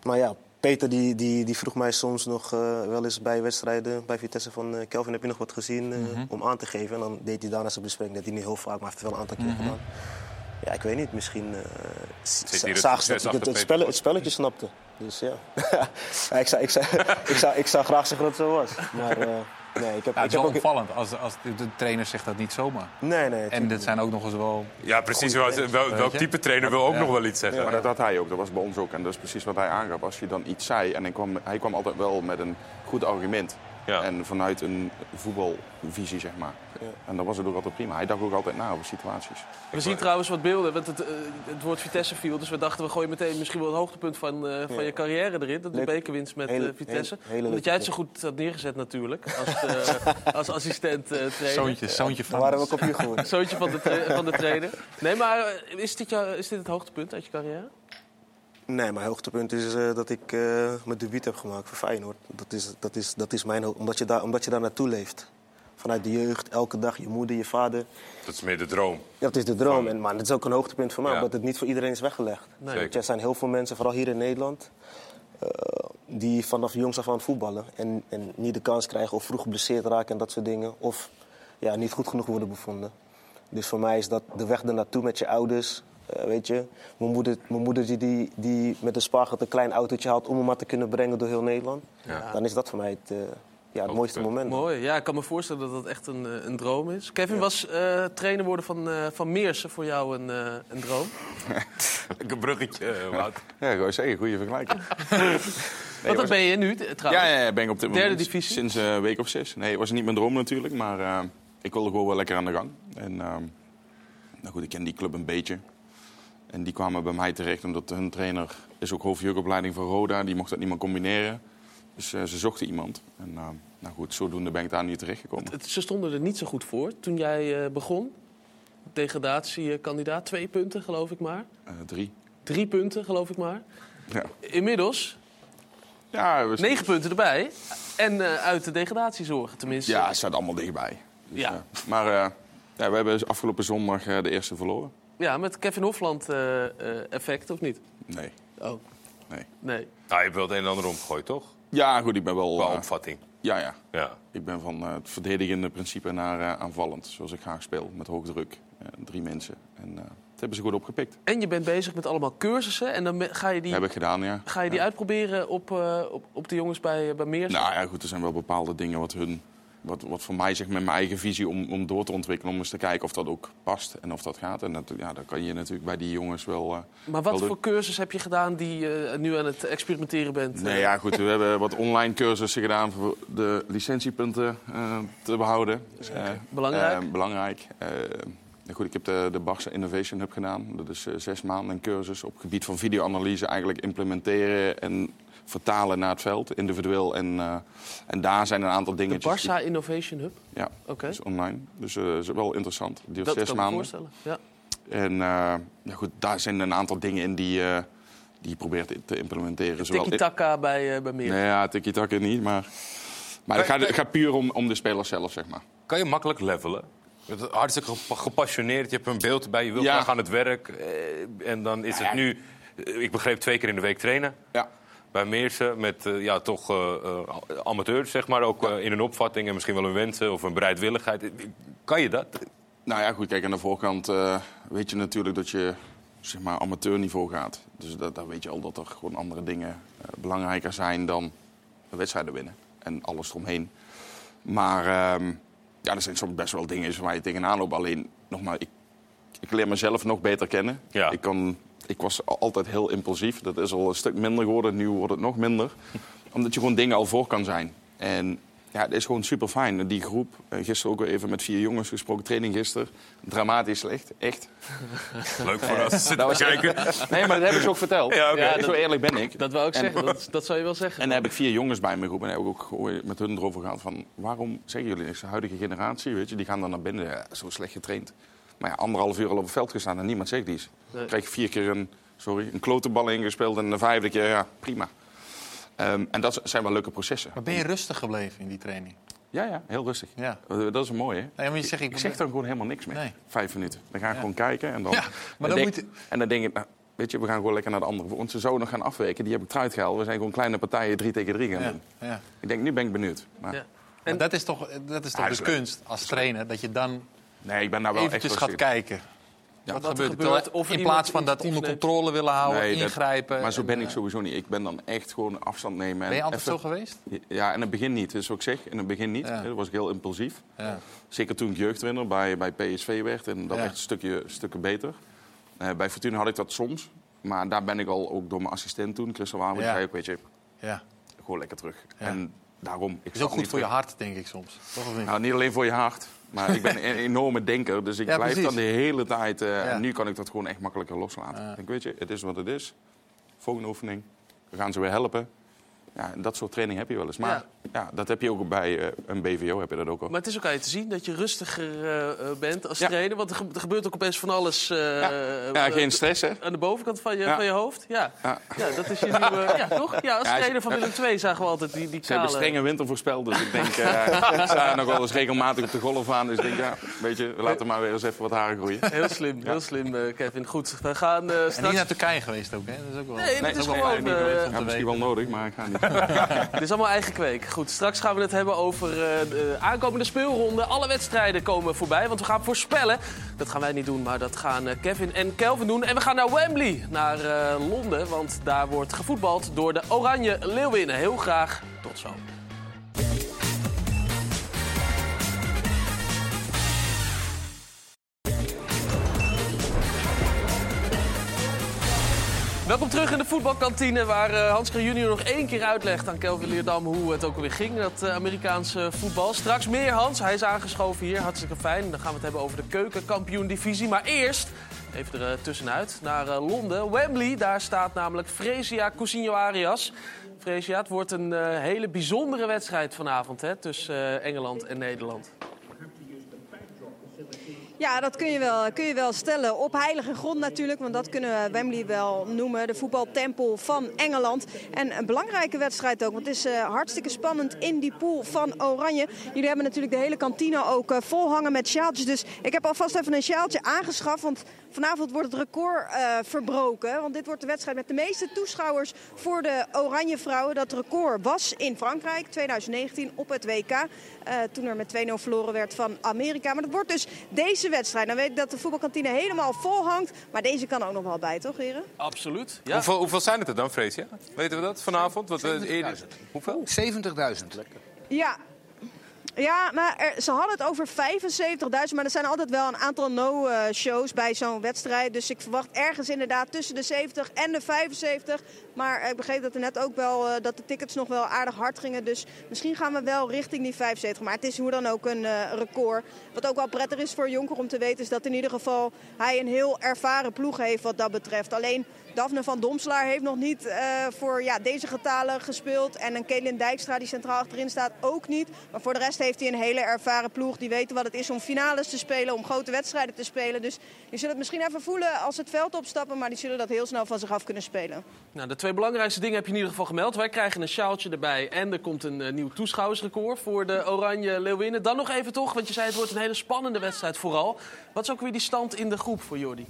Maar ja, Peter die, die, die vroeg mij soms nog eh, wel eens bij wedstrijden bij Vitesse van... eh, Kelvin, heb je nog wat gezien eh, Mhm. om aan te geven? En dan deed hij daarna zijn bespreking. Dat hij niet heel vaak, maar hij heeft het wel een aantal keer Mhm. gedaan. Ja, ik weet niet. Misschien eh, zagen ze dat ik het, het, spelletje snapte. Dus ja. ja ik, zou, ik, zou, ik, zou, ik zou graag zeggen dat het zo was. Maar eh, nee, ik heb, Ja, het ik is wel heb ook... opvallend. Als, als de, de trainer zegt dat niet zomaar. Nee, nee. En dit zijn ook nog eens wel... Ja, precies. Wel- welk type trainer wil ook Ja. nog wel iets zeggen? Maar dat had hij ook, dat was bij ons ook. En dat is precies wat hij aangaf. Als je dan iets zei, en hij kwam, hij kwam altijd wel met een goed argument. En vanuit een voetbalvisie, zeg maar. En dan was het ook altijd prima. Hij dacht ook altijd na over situaties. We zien trouwens wat beelden, want het, eh, het woord Vitesse viel. Dus we dachten, we gooien meteen misschien wel het hoogtepunt van, eh, van Ja. je carrière erin. Dat de bekerwinst met Hele- eh, Vitesse. hele- hele Omdat jij het zo goed had neergezet natuurlijk, als, eh, als assistent trainer. Zoontje, zoontje van. Waren we ook op je geworden. Zoontje van de, tra- van de trainer. Nee, maar is dit, jou, is dit het hoogtepunt uit je carrière? Nee, mijn hoogtepunt is eh, dat ik eh, mijn debuut heb gemaakt voor Feyenoord. Dat is, dat is, dat is mijn omdat je, daar, omdat je daar naartoe leeft. Vanuit de jeugd, elke dag, je moeder, je vader. Dat is meer de droom. Ja, dat is de droom. En, maar het is ook een hoogtepunt voor mij, Ja. omdat het niet voor iedereen is weggelegd. Nee. Want er zijn heel veel mensen, vooral hier in Nederland, eh, die vanaf jongs af aan voetballen. En, en niet de kans krijgen of vroeg geblesseerd raken en dat soort dingen. Of ja, niet goed genoeg worden bevonden. Dus voor mij is dat de weg ernaartoe met je ouders. Eh, weet je, mijn moeder, mijn moeder die, die, die met een spaargeld een klein autootje haalt om hem maar te kunnen brengen door heel Nederland. Ja. Dan is dat voor mij het, eh, ja, het mooiste moment. Mooi. Ja, ik kan me voorstellen dat dat echt een, eh, een droom is. Kevin, was eh, trainer worden van, eh, van Meersen voor jou een, eh, een droom? Een bruggetje, Wout. Ja, ik wou zeggen, goede vergelijking. Want dat ben je nu trouwens. Ja, ja, ja, ben ik op dit Derde moment. divisie? Sinds eh, een week of zes. Nee, het was niet mijn droom natuurlijk, maar eh, ik wilde gewoon wel lekker aan de gang. En ehm, nou goed, ik ken die club een beetje. En die kwamen bij mij terecht omdat hun trainer is ook hoofdjeugdopleiding van Roda. Die mocht dat niet meer combineren. Dus eh, ze zochten iemand. En eh, nou goed, zodoende ben ik daar nu terechtgekomen. Het- Ze stonden er niet zo goed voor toen jij eh, begon. Degradatiekandidaat, twee punten geloof ik maar. Drie. Drie punten geloof ik maar. Ja. Inmiddels Ja, we- negen punten erbij. En uit de degradatie zorgen tenminste. Ja, het staat allemaal dichtbij. Dus, Ja. maar ja, we hebben afgelopen zondag de eerste verloren. Ja, met Kevin Hofland eh, eh, effect of niet? Nee. Oh. Nee. Nee. Nou, je hebt wel het een en ander omgegooid, toch? Ja, goed, ik ben wel... Qua eh, opvatting. Ja, ja. Ja. Ik ben van eh, het verdedigende principe naar eh, aanvallend. Zoals ik graag speel, met hoog druk. Eh, drie mensen. En eh, dat hebben ze goed opgepikt. En je bent bezig met allemaal cursussen. En dan ga je die, heb ik gedaan, ja. ga je die uitproberen op, eh, op, op de jongens bij, bij Meers? Nou ja, goed, er zijn wel bepaalde dingen wat hun wat, wat voor mij zeg, met mijn eigen visie om, om door te ontwikkelen. Om eens te kijken of dat ook past en of dat gaat. En dat, ja, dat kan je natuurlijk bij die jongens wel. eh, Maar wat voor cursus heb je gedaan die je nu aan het experimenteren bent? Nee, ja, goed. We hebben wat online cursussen gedaan voor de licentiepunten eh, te behouden. Eh, Belangrijk. eh, belangrijk. Eh, goed, ik heb de, de Barça Innovation Hub gedaan. Dat is eh, zes maanden een cursus op het gebied van videoanalyse eigenlijk implementeren en vertalen naar het veld, individueel. En, eh, en daar zijn een aantal De dingetjes. die- Barça Innovation Hub? Ja, Oké. dat is online. Dus eh, dat is wel interessant. Die duurt Dat zes kan ik me maanden. voorstellen. Ja. En eh, ja, goed, daar zijn een aantal dingen in die, eh, die je probeert te implementeren. Tiki-taka bij, bij meer. Nee, ja, tiki-taka niet, maar... Maar het gaat, gaat puur om, om de spelers zelf, zeg maar. Kan je makkelijk levelen? Hartstikke gepa- gepassioneerd, je hebt een beeld bij, je wil Ja. graag aan het werk. eh, En dan is het nu, ik begreep, twee keer in de week trainen. Ja. Bij Meersen met eh, ja, toch eh, amateurs, zeg maar. Ook in een opvatting en misschien wel een wensen of een bereidwilligheid. Kan je dat? Nou ja, goed, kijk, aan de voorkant weet je natuurlijk dat je zeg maar, amateurniveau gaat. Dus dat, daar weet je al dat er gewoon andere dingen belangrijker zijn dan de wedstrijden winnen. En alles eromheen. Maar ehm, ja, er zijn soms best wel dingen waar je tegenaan loopt. Alleen, nogmaals, ik, ik leer mezelf nog beter kennen. Ik, kan, ik was al- altijd heel impulsief. Dat is al een stuk minder geworden. Nu wordt het nog minder. Omdat je gewoon dingen al voor kan zijn. En ja, het is gewoon super fijn. Die groep, eh, gisteren ook weer even met vier jongens gesproken, training gisteren. Dramatisch slecht, echt. Leuk voor ons te zitten Dat was- kijken. Nee, maar dat hebben ze ook verteld. Ja, oké. Ja, dat- zo eerlijk ben ik. Dat wou ik En- zeggen, dat, dat zou je wel zeggen. En dan heb ik vier jongens bij me geroepen. En heb ik ook met hun erover gehad van... waarom zeggen jullie niks? De huidige generatie, weet je, die gaan dan naar binnen. Ja, zo slecht getraind. Maar ja, anderhalf uur al op het veld gestaan en niemand zegt iets. Nee. Dan krijg je vier keer een, sorry, een klote bal ingespeeld... en de vijfde keer, ja, prima. Ehm, en dat zijn wel leuke processen. Maar ben je rustig gebleven in die training? Ja, ja, heel rustig. Ja. Dat is een mooie. Nee, maar je zegt, ik- ik zeg dan gewoon helemaal niks meer. Vijf minuten. Dan ga ik Ja. gewoon kijken en dan... Ja, maar dan denk, moet En dan denk ik, nou, weet je, we gaan gewoon lekker naar de andere. Want ze zouden nog gaan afweken. Die heb ik eruit gehaald. We zijn gewoon kleine partijen drie tegen drie gaan Ja, doen. ja. Ik denk, nu ben ik benieuwd. Maar, Ja. Maar dat is toch, dat is toch de kunst als trainer, dat je dan Nee, ik ben daar wel eventjes echt gaat kijken. Ja. Wat, Wat gebeurt er? gebeurt, of in plaats van dat onder controle willen houden, Nee, dat- ingrijpen. maar zo en, ben ik eh, sowieso niet. Ik ben dan echt gewoon afstand nemen. en Ben je altijd even- zo geweest? Ja, in het begin niet. Dus wat ik zeg, in het begin niet. Ja. Dat was ik heel impulsief. Ja. Zeker toen ik jeugdwinner bij, bij PSV werd. En dat Ja. echt een stukje, stukken beter. Eh, bij Fortuna had ik dat soms. Maar daar ben ik al ook door mijn assistent toen, Christel die Ja. zei ook, weet je, Ja. gewoon lekker terug. Ja. En daarom... Ik is ook goed voor je hart, denk ik soms. Toch of niet? Nou, niet alleen voor je hart. Maar ik ben een enorme denker. Dus ik Ja, blijf precies. dan de hele tijd... eh, Ja. En nu kan ik dat gewoon echt makkelijker loslaten. Ik denk, weet je, het is wat het is. Volgende oefening. We gaan ze weer helpen. Ja, dat soort training heb je wel eens. Maar ja. dat heb je ook bij eh, een BVO. Heb je dat ook al. Maar het is ook aan je te zien dat je rustiger eh, eh, bent als Ja. trainer. Want er, ge- er gebeurt ook opeens van alles eh, Ja, geen stress, hè? aan de bovenkant van je, Ja. van je hoofd. Ja. Ja. ja, dat is je nieuwe... Ja, toch? Ja, als Ja, trainer van. Willem II zagen we altijd die, die Ze hebben kale... strenge winter voorspeld, dus ik denk... eh, ik sta nog wel eens regelmatig op de golf aan. Dus ik denk, ja, weet je, we laten maar weer eens even wat haren groeien. Heel slim, heel slim, Kevin. Goed, we gaan eh, En niet straks... naar Turkije geweest ook, hè? Dat is ook wel... Nee, dat is ook wel gewoon, misschien wel nodig, maar ik ga niet. Dit is allemaal eigen kweek. Goed, straks gaan we het hebben over eh, de aankomende speelronde. Alle wedstrijden komen voorbij, want we gaan voorspellen. Dat gaan wij niet doen, maar dat gaan eh, Kevin en Kelvin doen. En we gaan naar Wembley, naar eh, Londen. Want daar wordt gevoetbald door de Oranje Leeuwinnen. Heel graag tot zo. Welkom terug in de voetbalkantine, waar eh, Hans junior nog één keer uitlegt aan Kelvin Leerdam hoe het ook alweer ging, dat eh, Amerikaanse voetbal. Straks meer Hans, hij is aangeschoven hier, hartstikke fijn. Dan gaan we het hebben over de keukenkampioen-divisie. Maar eerst, even er eh, tussenuit, naar Londen. Wembley, daar staat namelijk Fresia Cousinho Arias. Fresia, het wordt een hele bijzondere wedstrijd vanavond hè, tussen Engeland en Nederland. Ja, dat kun je, wel, kun je wel stellen. Op heilige grond natuurlijk, want dat kunnen we Wembley wel noemen. De voetbaltempel van Engeland. En een belangrijke wedstrijd ook, want het is eh, hartstikke spannend in die pool van Oranje. Jullie hebben natuurlijk de hele kantine ook eh, vol hangen met sjaaltjes. Dus ik heb alvast even een sjaaltje aangeschaft, want vanavond wordt het record eh, verbroken. Want dit wordt de wedstrijd met de meeste toeschouwers voor de Oranje vrouwen. Dat record was in Frankrijk 2019 op het WK. Eh, toen er met 2-0 verloren werd van Amerika. Maar dat wordt dus deze wedstrijd. Dan weet ik dat de voetbalkantine helemaal vol hangt. Maar deze kan ook nog wel bij, toch heren? Absoluut. Ja. Hoeveel, hoeveel zijn het er dan, Freesia? Weten we dat vanavond? Wat, we eerder... Hoeveel? 70.000. Ja. Ja, maar ze hadden het over 75.000, maar er zijn altijd wel een aantal no-shows bij zo'n wedstrijd. Dus ik verwacht ergens inderdaad tussen de 70 en de 75. Maar ik begreep dat er net ook wel eh, dat de tickets nog wel aardig hard gingen. Dus misschien gaan we wel richting die 75. Maar het is hoe dan ook een eh, record. Wat ook wel prettig is voor Jonker om te weten, is dat in ieder geval hij een heel ervaren ploeg heeft wat dat betreft. Alleen Daphne van Domslaar heeft nog niet eh, voor ja, deze getalen gespeeld. En een Kelin Dijkstra die centraal achterin staat ook niet. Maar voor de rest heeft hij een hele ervaren ploeg. Die weten wat het is om finales te spelen, om grote wedstrijden te spelen. Dus die zullen het misschien even voelen als ze het veld opstappen. Maar die zullen dat heel snel van zich af kunnen spelen. Nou, de twee belangrijkste dingen heb je in ieder geval gemeld. Wij krijgen een sjaaltje erbij en er komt een eh, nieuw toeschouwersrecord voor de Oranje Leeuwinnen. Dan nog even toch, want je zei het wordt een hele spannende wedstrijd vooral. Wat is ook weer die stand in de groep voor Jordi?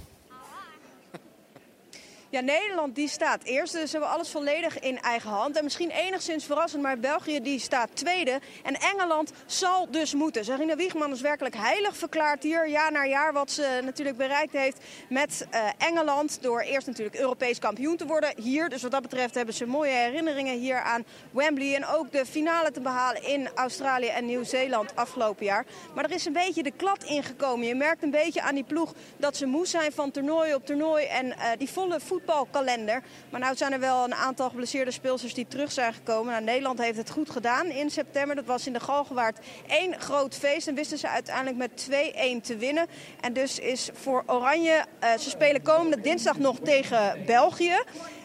Ja, Nederland die staat eerste, dus ze hebben alles volledig in eigen hand. En misschien enigszins verrassend, maar België die staat tweede. En Engeland zal dus moeten. Sarina Wiegman is werkelijk heilig verklaard hier, jaar na jaar, wat ze natuurlijk bereikt heeft met eh, Engeland. Door eerst natuurlijk Europees kampioen te worden hier. Dus wat dat betreft hebben ze mooie herinneringen hier aan Wembley. En ook de finale te behalen in Australië en Nieuw-Zeeland afgelopen jaar. Maar er is een beetje de klad ingekomen. Je merkt een beetje aan die ploeg dat ze moe zijn van toernooi op toernooi. En eh, die volle voetbalkalender. Maar nou zijn er wel een aantal geblesseerde speelsters die terug zijn gekomen. Nou, Nederland heeft het goed gedaan in september. Dat was in de Galgenwaard één groot feest. En wisten ze uiteindelijk met 2-1 te winnen. En dus is voor Oranje, eh, ze spelen komende dinsdag nog tegen België.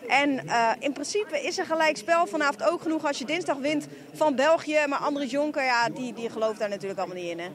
En eh, in principe is er gelijk spel vanavond ook genoeg als je dinsdag wint van België. Maar Andries Jonker, ja, die, die gelooft daar natuurlijk allemaal niet in. Hè?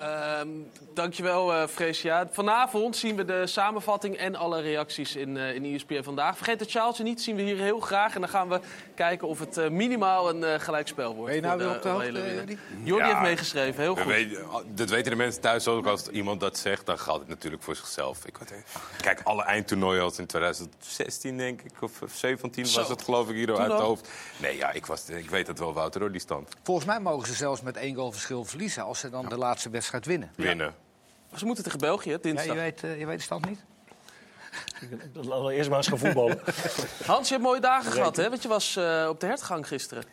Ehm, dankjewel, eh Freesia. Vanavond zien we de samenvatting en alle reacties in, eh in ESPN vandaag. Vergeet het sjaaltje niet, zien we hier heel graag. En dan gaan we kijken of het eh, minimaal een eh, gelijkspel wordt. Ben je nou weer op de hoogte. Jordi? Jordi Ja, heeft meegeschreven, heel we goed. weten- dat weten de mensen thuis ook. Als iemand dat zegt, dan geldt het natuurlijk voor zichzelf. Ik weet- kijk, alle eindtoernooien als in 2016, denk ik, of 17 was het, geloof ik, hier uit het hoofd. Nee, ja, ik, was, ik weet het wel, Wouter, hoor, die stand. Volgens mij mogen ze zelfs met één goal verschil verliezen als ze dan de laatste wedstrijd winnen. Winnen. Ze moeten tegen België, Ja, dinsdag. je, weet, eh, je weet de stand niet? Laten we eerst maar eens gaan voetballen. Hans, je hebt mooie dagen gehad, hè? Want je was eh, op de hertgang gisteren.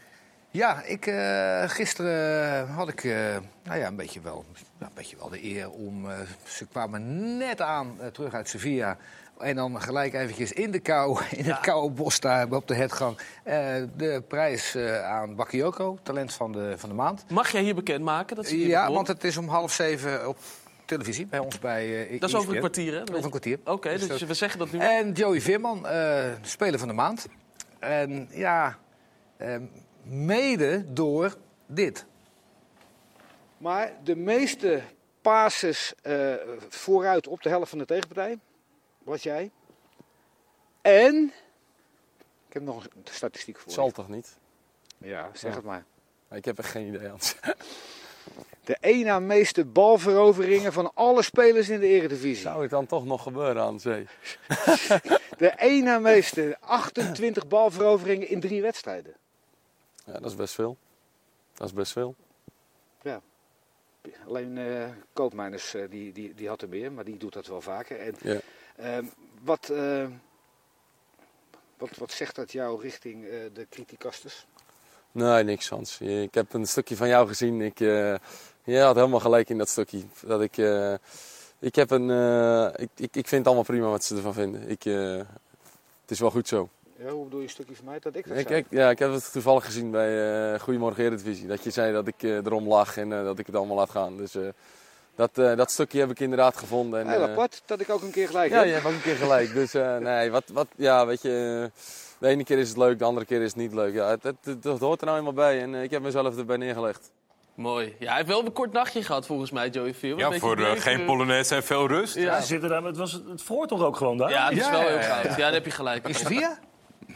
Ja, ik, eh, gisteren had ik eh, nou ja, een, beetje wel, ja, een beetje wel de eer om... eh, ze kwamen net aan terug uit Sevilla. En dan gelijk eventjes in de kou, in het koude bos daar op de hertgang... eh, de prijs eh, aan Bakayoko, talent van de, van de maand. Mag jij hier bekendmaken? Dat ze hier Ja, want het is om half zeven op televisie bij ons bij eh Dat is over een ESPN. kwartier, hè? Over een kwartier. Oké, dus, dat- we zeggen dat nu. En Joey Veerman, eh, speler van de maand. En ja, mede door dit. Maar de meeste passes eh, vooruit op de helft van de tegenpartij was jij. En, ik heb nog een statistiek voor Zal je. toch niet? Ja, zeg het maar. Ik heb echt geen idee, Hans. De één na meeste balveroveringen van alle spelers in de eredivisie. Zou het dan toch nog gebeuren aan zee? De één na meeste 28 balveroveringen in drie wedstrijden. Ja, dat is best veel. Dat is best veel. Ja. Alleen eh Koopmeiners eh, die, die, die had er meer, maar die doet dat wel vaker. En, Ja. Ehm, wat, eh, wat, wat zegt dat jou richting eh, de criticasters? Nee, niks, Hans. Ik heb een stukje van jou gezien. Ik, eh, je had helemaal gelijk in dat stukje. Dat ik, eh, ik, heb een, ik, ik, ik vind het allemaal prima wat ze ervan vinden. Ik, het is wel goed zo. Ja, hoe bedoel je een stukje van mij dat ik dat Ik, ja, ik heb het toevallig gezien bij eh Goedemorgen Eredivisie. Dat je zei dat ik eh, erom lag en dat ik het allemaal laat gaan. Dus dat, eh, dat stukje heb ik inderdaad gevonden. En, Heel eh, apart dat ik ook een keer gelijk Ja, heb. je hebt ook een keer gelijk. Dus eh, nee, wat, wat, ja, weet je, de ene keer is het leuk, de andere keer is het niet leuk. Ja, het, het, het- het hoort er nou eenmaal bij en ik heb mezelf erbij neergelegd. Mooi. Ja, hij heeft wel een kort nachtje gehad volgens mij, Joey Veer. Ja, voor geen Polonaise en veel rust. Ja. Ze zitten daar, maar het, was, het vroor toch ook gewoon daar? Ja, dat is Ja, wel ja, heel ja, goud. ja. Ja, daar heb je gelijk. In Sevilla?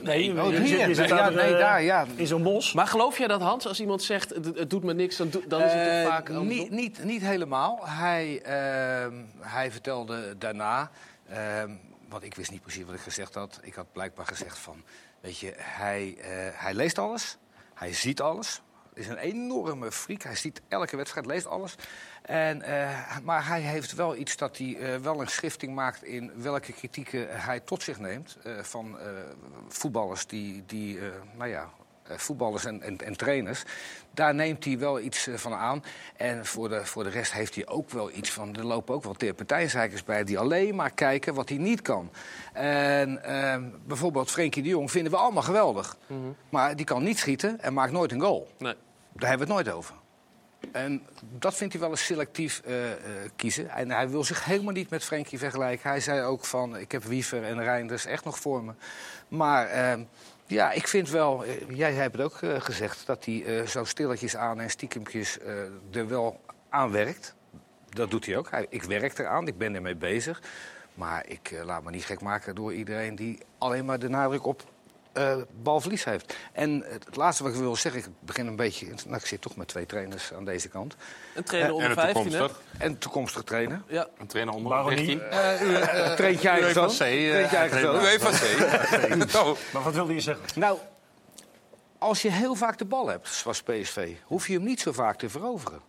Nee, Oh, je, hier. zit- je zit Ja, daar, nee, eh, daar, ja. in zo'n bos. Maar geloof jij dat, Hans, als iemand zegt het, het doet me niks, dan, dan is het Eh, toch vaak andersom? niet, niet, niet helemaal. Hij, ehm, hij vertelde daarna, ehm, want ik wist niet precies wat ik gezegd had. Ik had blijkbaar gezegd van, weet je, hij, eh, hij leest alles, hij ziet alles. Is een enorme freak. Hij ziet elke wedstrijd, leest alles. En, eh, maar hij heeft wel iets dat hij eh, wel een schifting maakt in welke kritieken hij tot zich neemt. eh, van voetballers die, die nou ja, voetballers en, en, en trainers. Daar neemt hij wel iets van aan. En voor de, voor de rest heeft hij ook wel iets van... Er lopen ook wel partijzeikers bij die alleen maar kijken wat hij niet kan. En ehm, bijvoorbeeld Frenkie de Jong vinden we allemaal geweldig. Maar die kan niet schieten en maakt nooit een goal. Nee. Daar hebben we het nooit over. En dat vindt hij wel eens selectief eh, eh, kiezen. En hij wil zich helemaal niet met Frenkie vergelijken. Hij zei ook van, ik heb Wiever en Reinders echt nog voor me. Maar ehm, ja, ik vind wel, eh, jij hebt het ook gezegd... dat hij zo stilletjes aan en stiekempjes er wel aan werkt. Dat doet hij ook. Hij, ik werk eraan, ik ben ermee bezig. Maar ik laat me niet gek maken door iedereen die alleen maar de nadruk op eh, balverlies heeft. En het laatste wat ik wil zeggen, ik begin een beetje... Nou, ik zit toch met twee trainers aan deze kant. Een trainer Eh, onder en een 15, hè? toekomstig- En een toekomstig trainer. Ja. Een trainer onder Waarom 19. niet? Eh, u, eh, traint je eigen zoon? Traint C. Oh. Maar wat wilde je zeggen? Nou, als je heel vaak de bal hebt, zoals PSV, hoef je hem niet zo vaak te veroveren.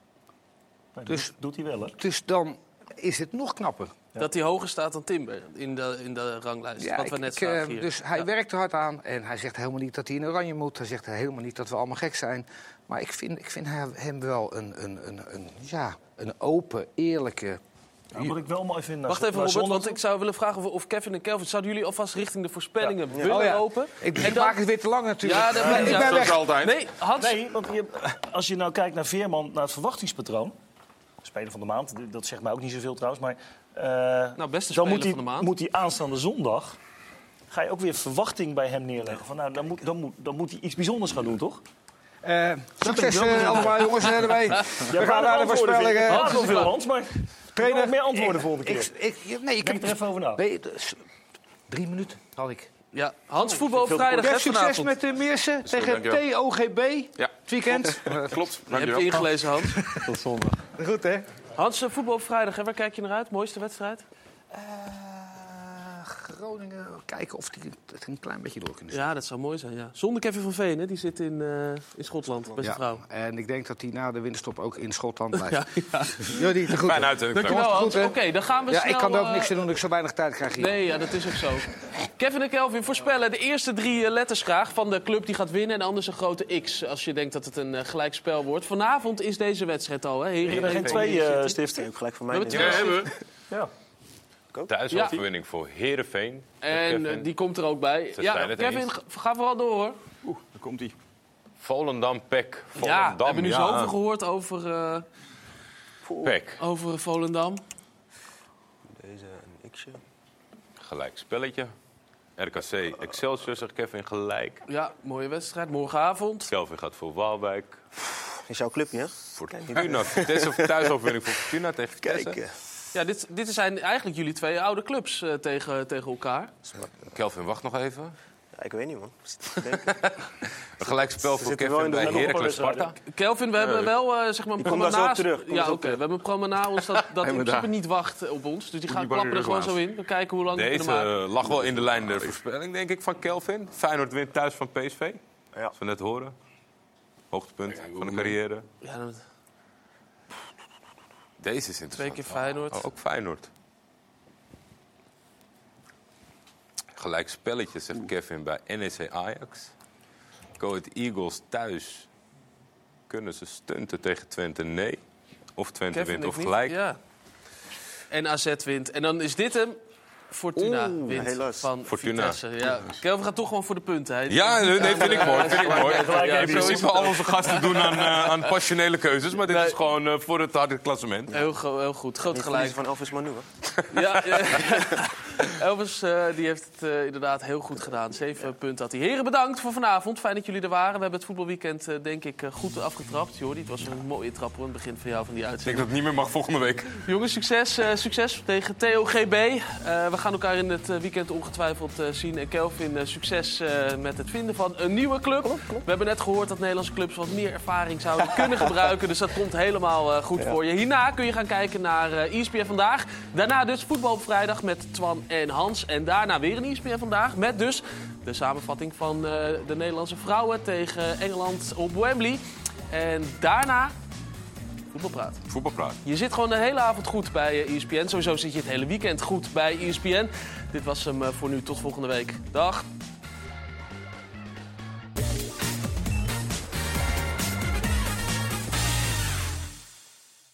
Dus doet hij wel, hè? Dus dan is het nog knapper. Dat hij hoger staat dan Timber in de, in de ranglijst. Ja, wat we ik- net ik, eh, zagen hier. Dus hij Ja. werkt er hard aan en hij zegt helemaal niet dat hij in oranje moet. Hij zegt helemaal niet dat we allemaal gek zijn. Maar ik vind, ik vind hem- wel een, een, een, een, ja, een open, eerlijke... Wat ik wel mooi vind... Wacht even, Robert, want ik zou willen vragen of, of Kevin en Kelvin... zouden jullie alvast richting de voorspellingen Ja. willen Oh ja. lopen? Ik En dan- maak het weer te lang natuurlijk. Ja, dat ben ik ben weg. Nee, Hans? Nee, want je, als je nou kijkt naar Veerman, naar het verwachtingspatroon... Speler van de maand, dat zegt mij ook niet zoveel trouwens, maar... eh, Nou, beste dan moet hij, van de maand. moet hij aanstaande zondag... ga je ook weer verwachting bij hem neerleggen. Van, nou, dan, moet, dan, moet, dan moet hij iets bijzonders gaan doen, toch? Eh, succes eh, allemaal jongens erbij. Ja, We gaan naar de voorspellingen. Hans veel, Hans, maar... Trainer, meer antwoorden volgende keer. Ik, ik, nee, ik Denk heb er even over na. Nee, dus, drie minuten had ik. Ja, Hans, voetbal op Veel vrijdag, hè, succes met de Meersen tegen. TOGB. Ja. Het weekend. Klopt. Je hebt je ingelezen, Hans. Tot zondag. Goed, hè? Hans, eh, voetbal op vrijdag, hè? waar kijk je naar uit? Mooiste wedstrijd? Groningen, kijken of die het een klein beetje door kunnen Ja, dat zou mooi zijn, ja. Zonder Kevin van Veen, hè? die zit in, eh, in Schotland, bij zijn Ja, vrouw. En ik denk dat hij na de winterstop ook in Schotland blijft. Ja, ja. Ja, die, goed. Fijn uit, Dankjewel? Oké, dan gaan we Ja, snel... ik kan er ook eh, niks aan doen dat ik zo weinig tijd krijg hier. Nee, ja, dat is ook zo. Kevin en Kelvin voorspellen de eerste drie eh, letters graag van de club die gaat winnen. En anders een grote X, als je denkt dat het een eh, gelijkspel wordt. Vanavond is deze wedstrijd al, hè? Hebt er geen twee eh, stiften. Ook gelijk voor We mij. hebben Ja, denk ik. twee hebben we. Ja. Thuisoverwinning voor Heerenveen. En eh, die komt er ook bij. Ze Ja, Kevin, eens. ga- vooral door, hoor. Oeh, daar komt hij. Volendam, Pek. Ja, Volendam, we hebben nu ja. zoveel gehoord over, eh, Pek. over Volendam. Deze een x'je. Gelijk spelletje. RKC, Excelsior, zegt Kevin gelijk. Ja, mooie wedstrijd. Morgenavond. Kelvin gaat voor Waalwijk. Is jouw clubje, hè? Fortuna. Vitesse of thuisoverwinning voor Fortuna tegen Vitesse. Kijk. Ja, dit, dit zijn eigenlijk jullie twee oude clubs eh, tegen, tegen elkaar. Kelvin, wacht nog even. Ja, ik weet niet, man. Een gelijkspel voor zitten wel Kevin in de- bij Heracles Sparta. Kelvin, we hebben Eh, wel eh, zeg maar een naast... terug, kom Ja, oké. We hebben een programma na ons dat, dat in principe niet wacht op ons. Dus die gaan Niet klappen er gewoon de zo in. We kijken hoe lang we Deze kunnen maken. eh, lag wel in de lijn der voorspelling, denk ik, van Kelvin. Feyenoord wint thuis van PSV. Ja. Als we net horen. Hoogtepunt van de carrière. Ja, dan- Deze is interessant. Twee keer Feyenoord. Oh, ook Feyenoord. Gelijk spelletje, zegt Kevin bij NEC Ajax. Go Eagles thuis. Kunnen ze stunten tegen Twente? Nee. Of Twente Kevin, wint of niet. gelijk. Ja. En AZ wint. En dan is dit hem. Fortuna Oeh, wint helaas. van Fortuna. Vitesse. Ja. Kelvin gaat toch gewoon voor de punten. Hè? Ja, nee, nee, vind ik mooi. Vind ik mooi. In principe al onze gasten doen aan, eh, aan passionele keuzes. Maar dit Nee. is gewoon eh, voor het harde klassement. Heel, heel goed. Groot gelijk. van Elvis Manu, hè? Ja, ja. Elvis eh, die heeft het eh, inderdaad heel goed gedaan. Zeven punten had hij. Heren, bedankt voor vanavond. Fijn dat jullie er waren. We hebben het voetbalweekend eh, denk ik goed afgetrapt. Jordi, het was een mooie trap hoor, het begin van jou van die Ik denk uitzending. dat het niet meer mag volgende week. Jongens, succes, succes tegen TOGB. We gaan elkaar in het weekend ongetwijfeld zien. En Kelvin, succes met het vinden van een nieuwe club. We hebben net gehoord dat Nederlandse clubs wat meer ervaring zouden kunnen gebruiken. Dus dat komt helemaal goed voor je. Hierna kun je gaan kijken naar ESPN Vandaag. Daarna dus voetbal op vrijdag met Twan en Hans. En daarna weer een ESPN Vandaag met dus de samenvatting van eh, de Nederlandse vrouwen tegen Engeland op Wembley. En daarna voetbalpraat. Voetbalpraat. Je zit gewoon de hele avond goed bij eh, ESPN. Sowieso zit je het hele weekend goed bij ESPN. Dit was hem eh, voor nu. Tot volgende week. Dag.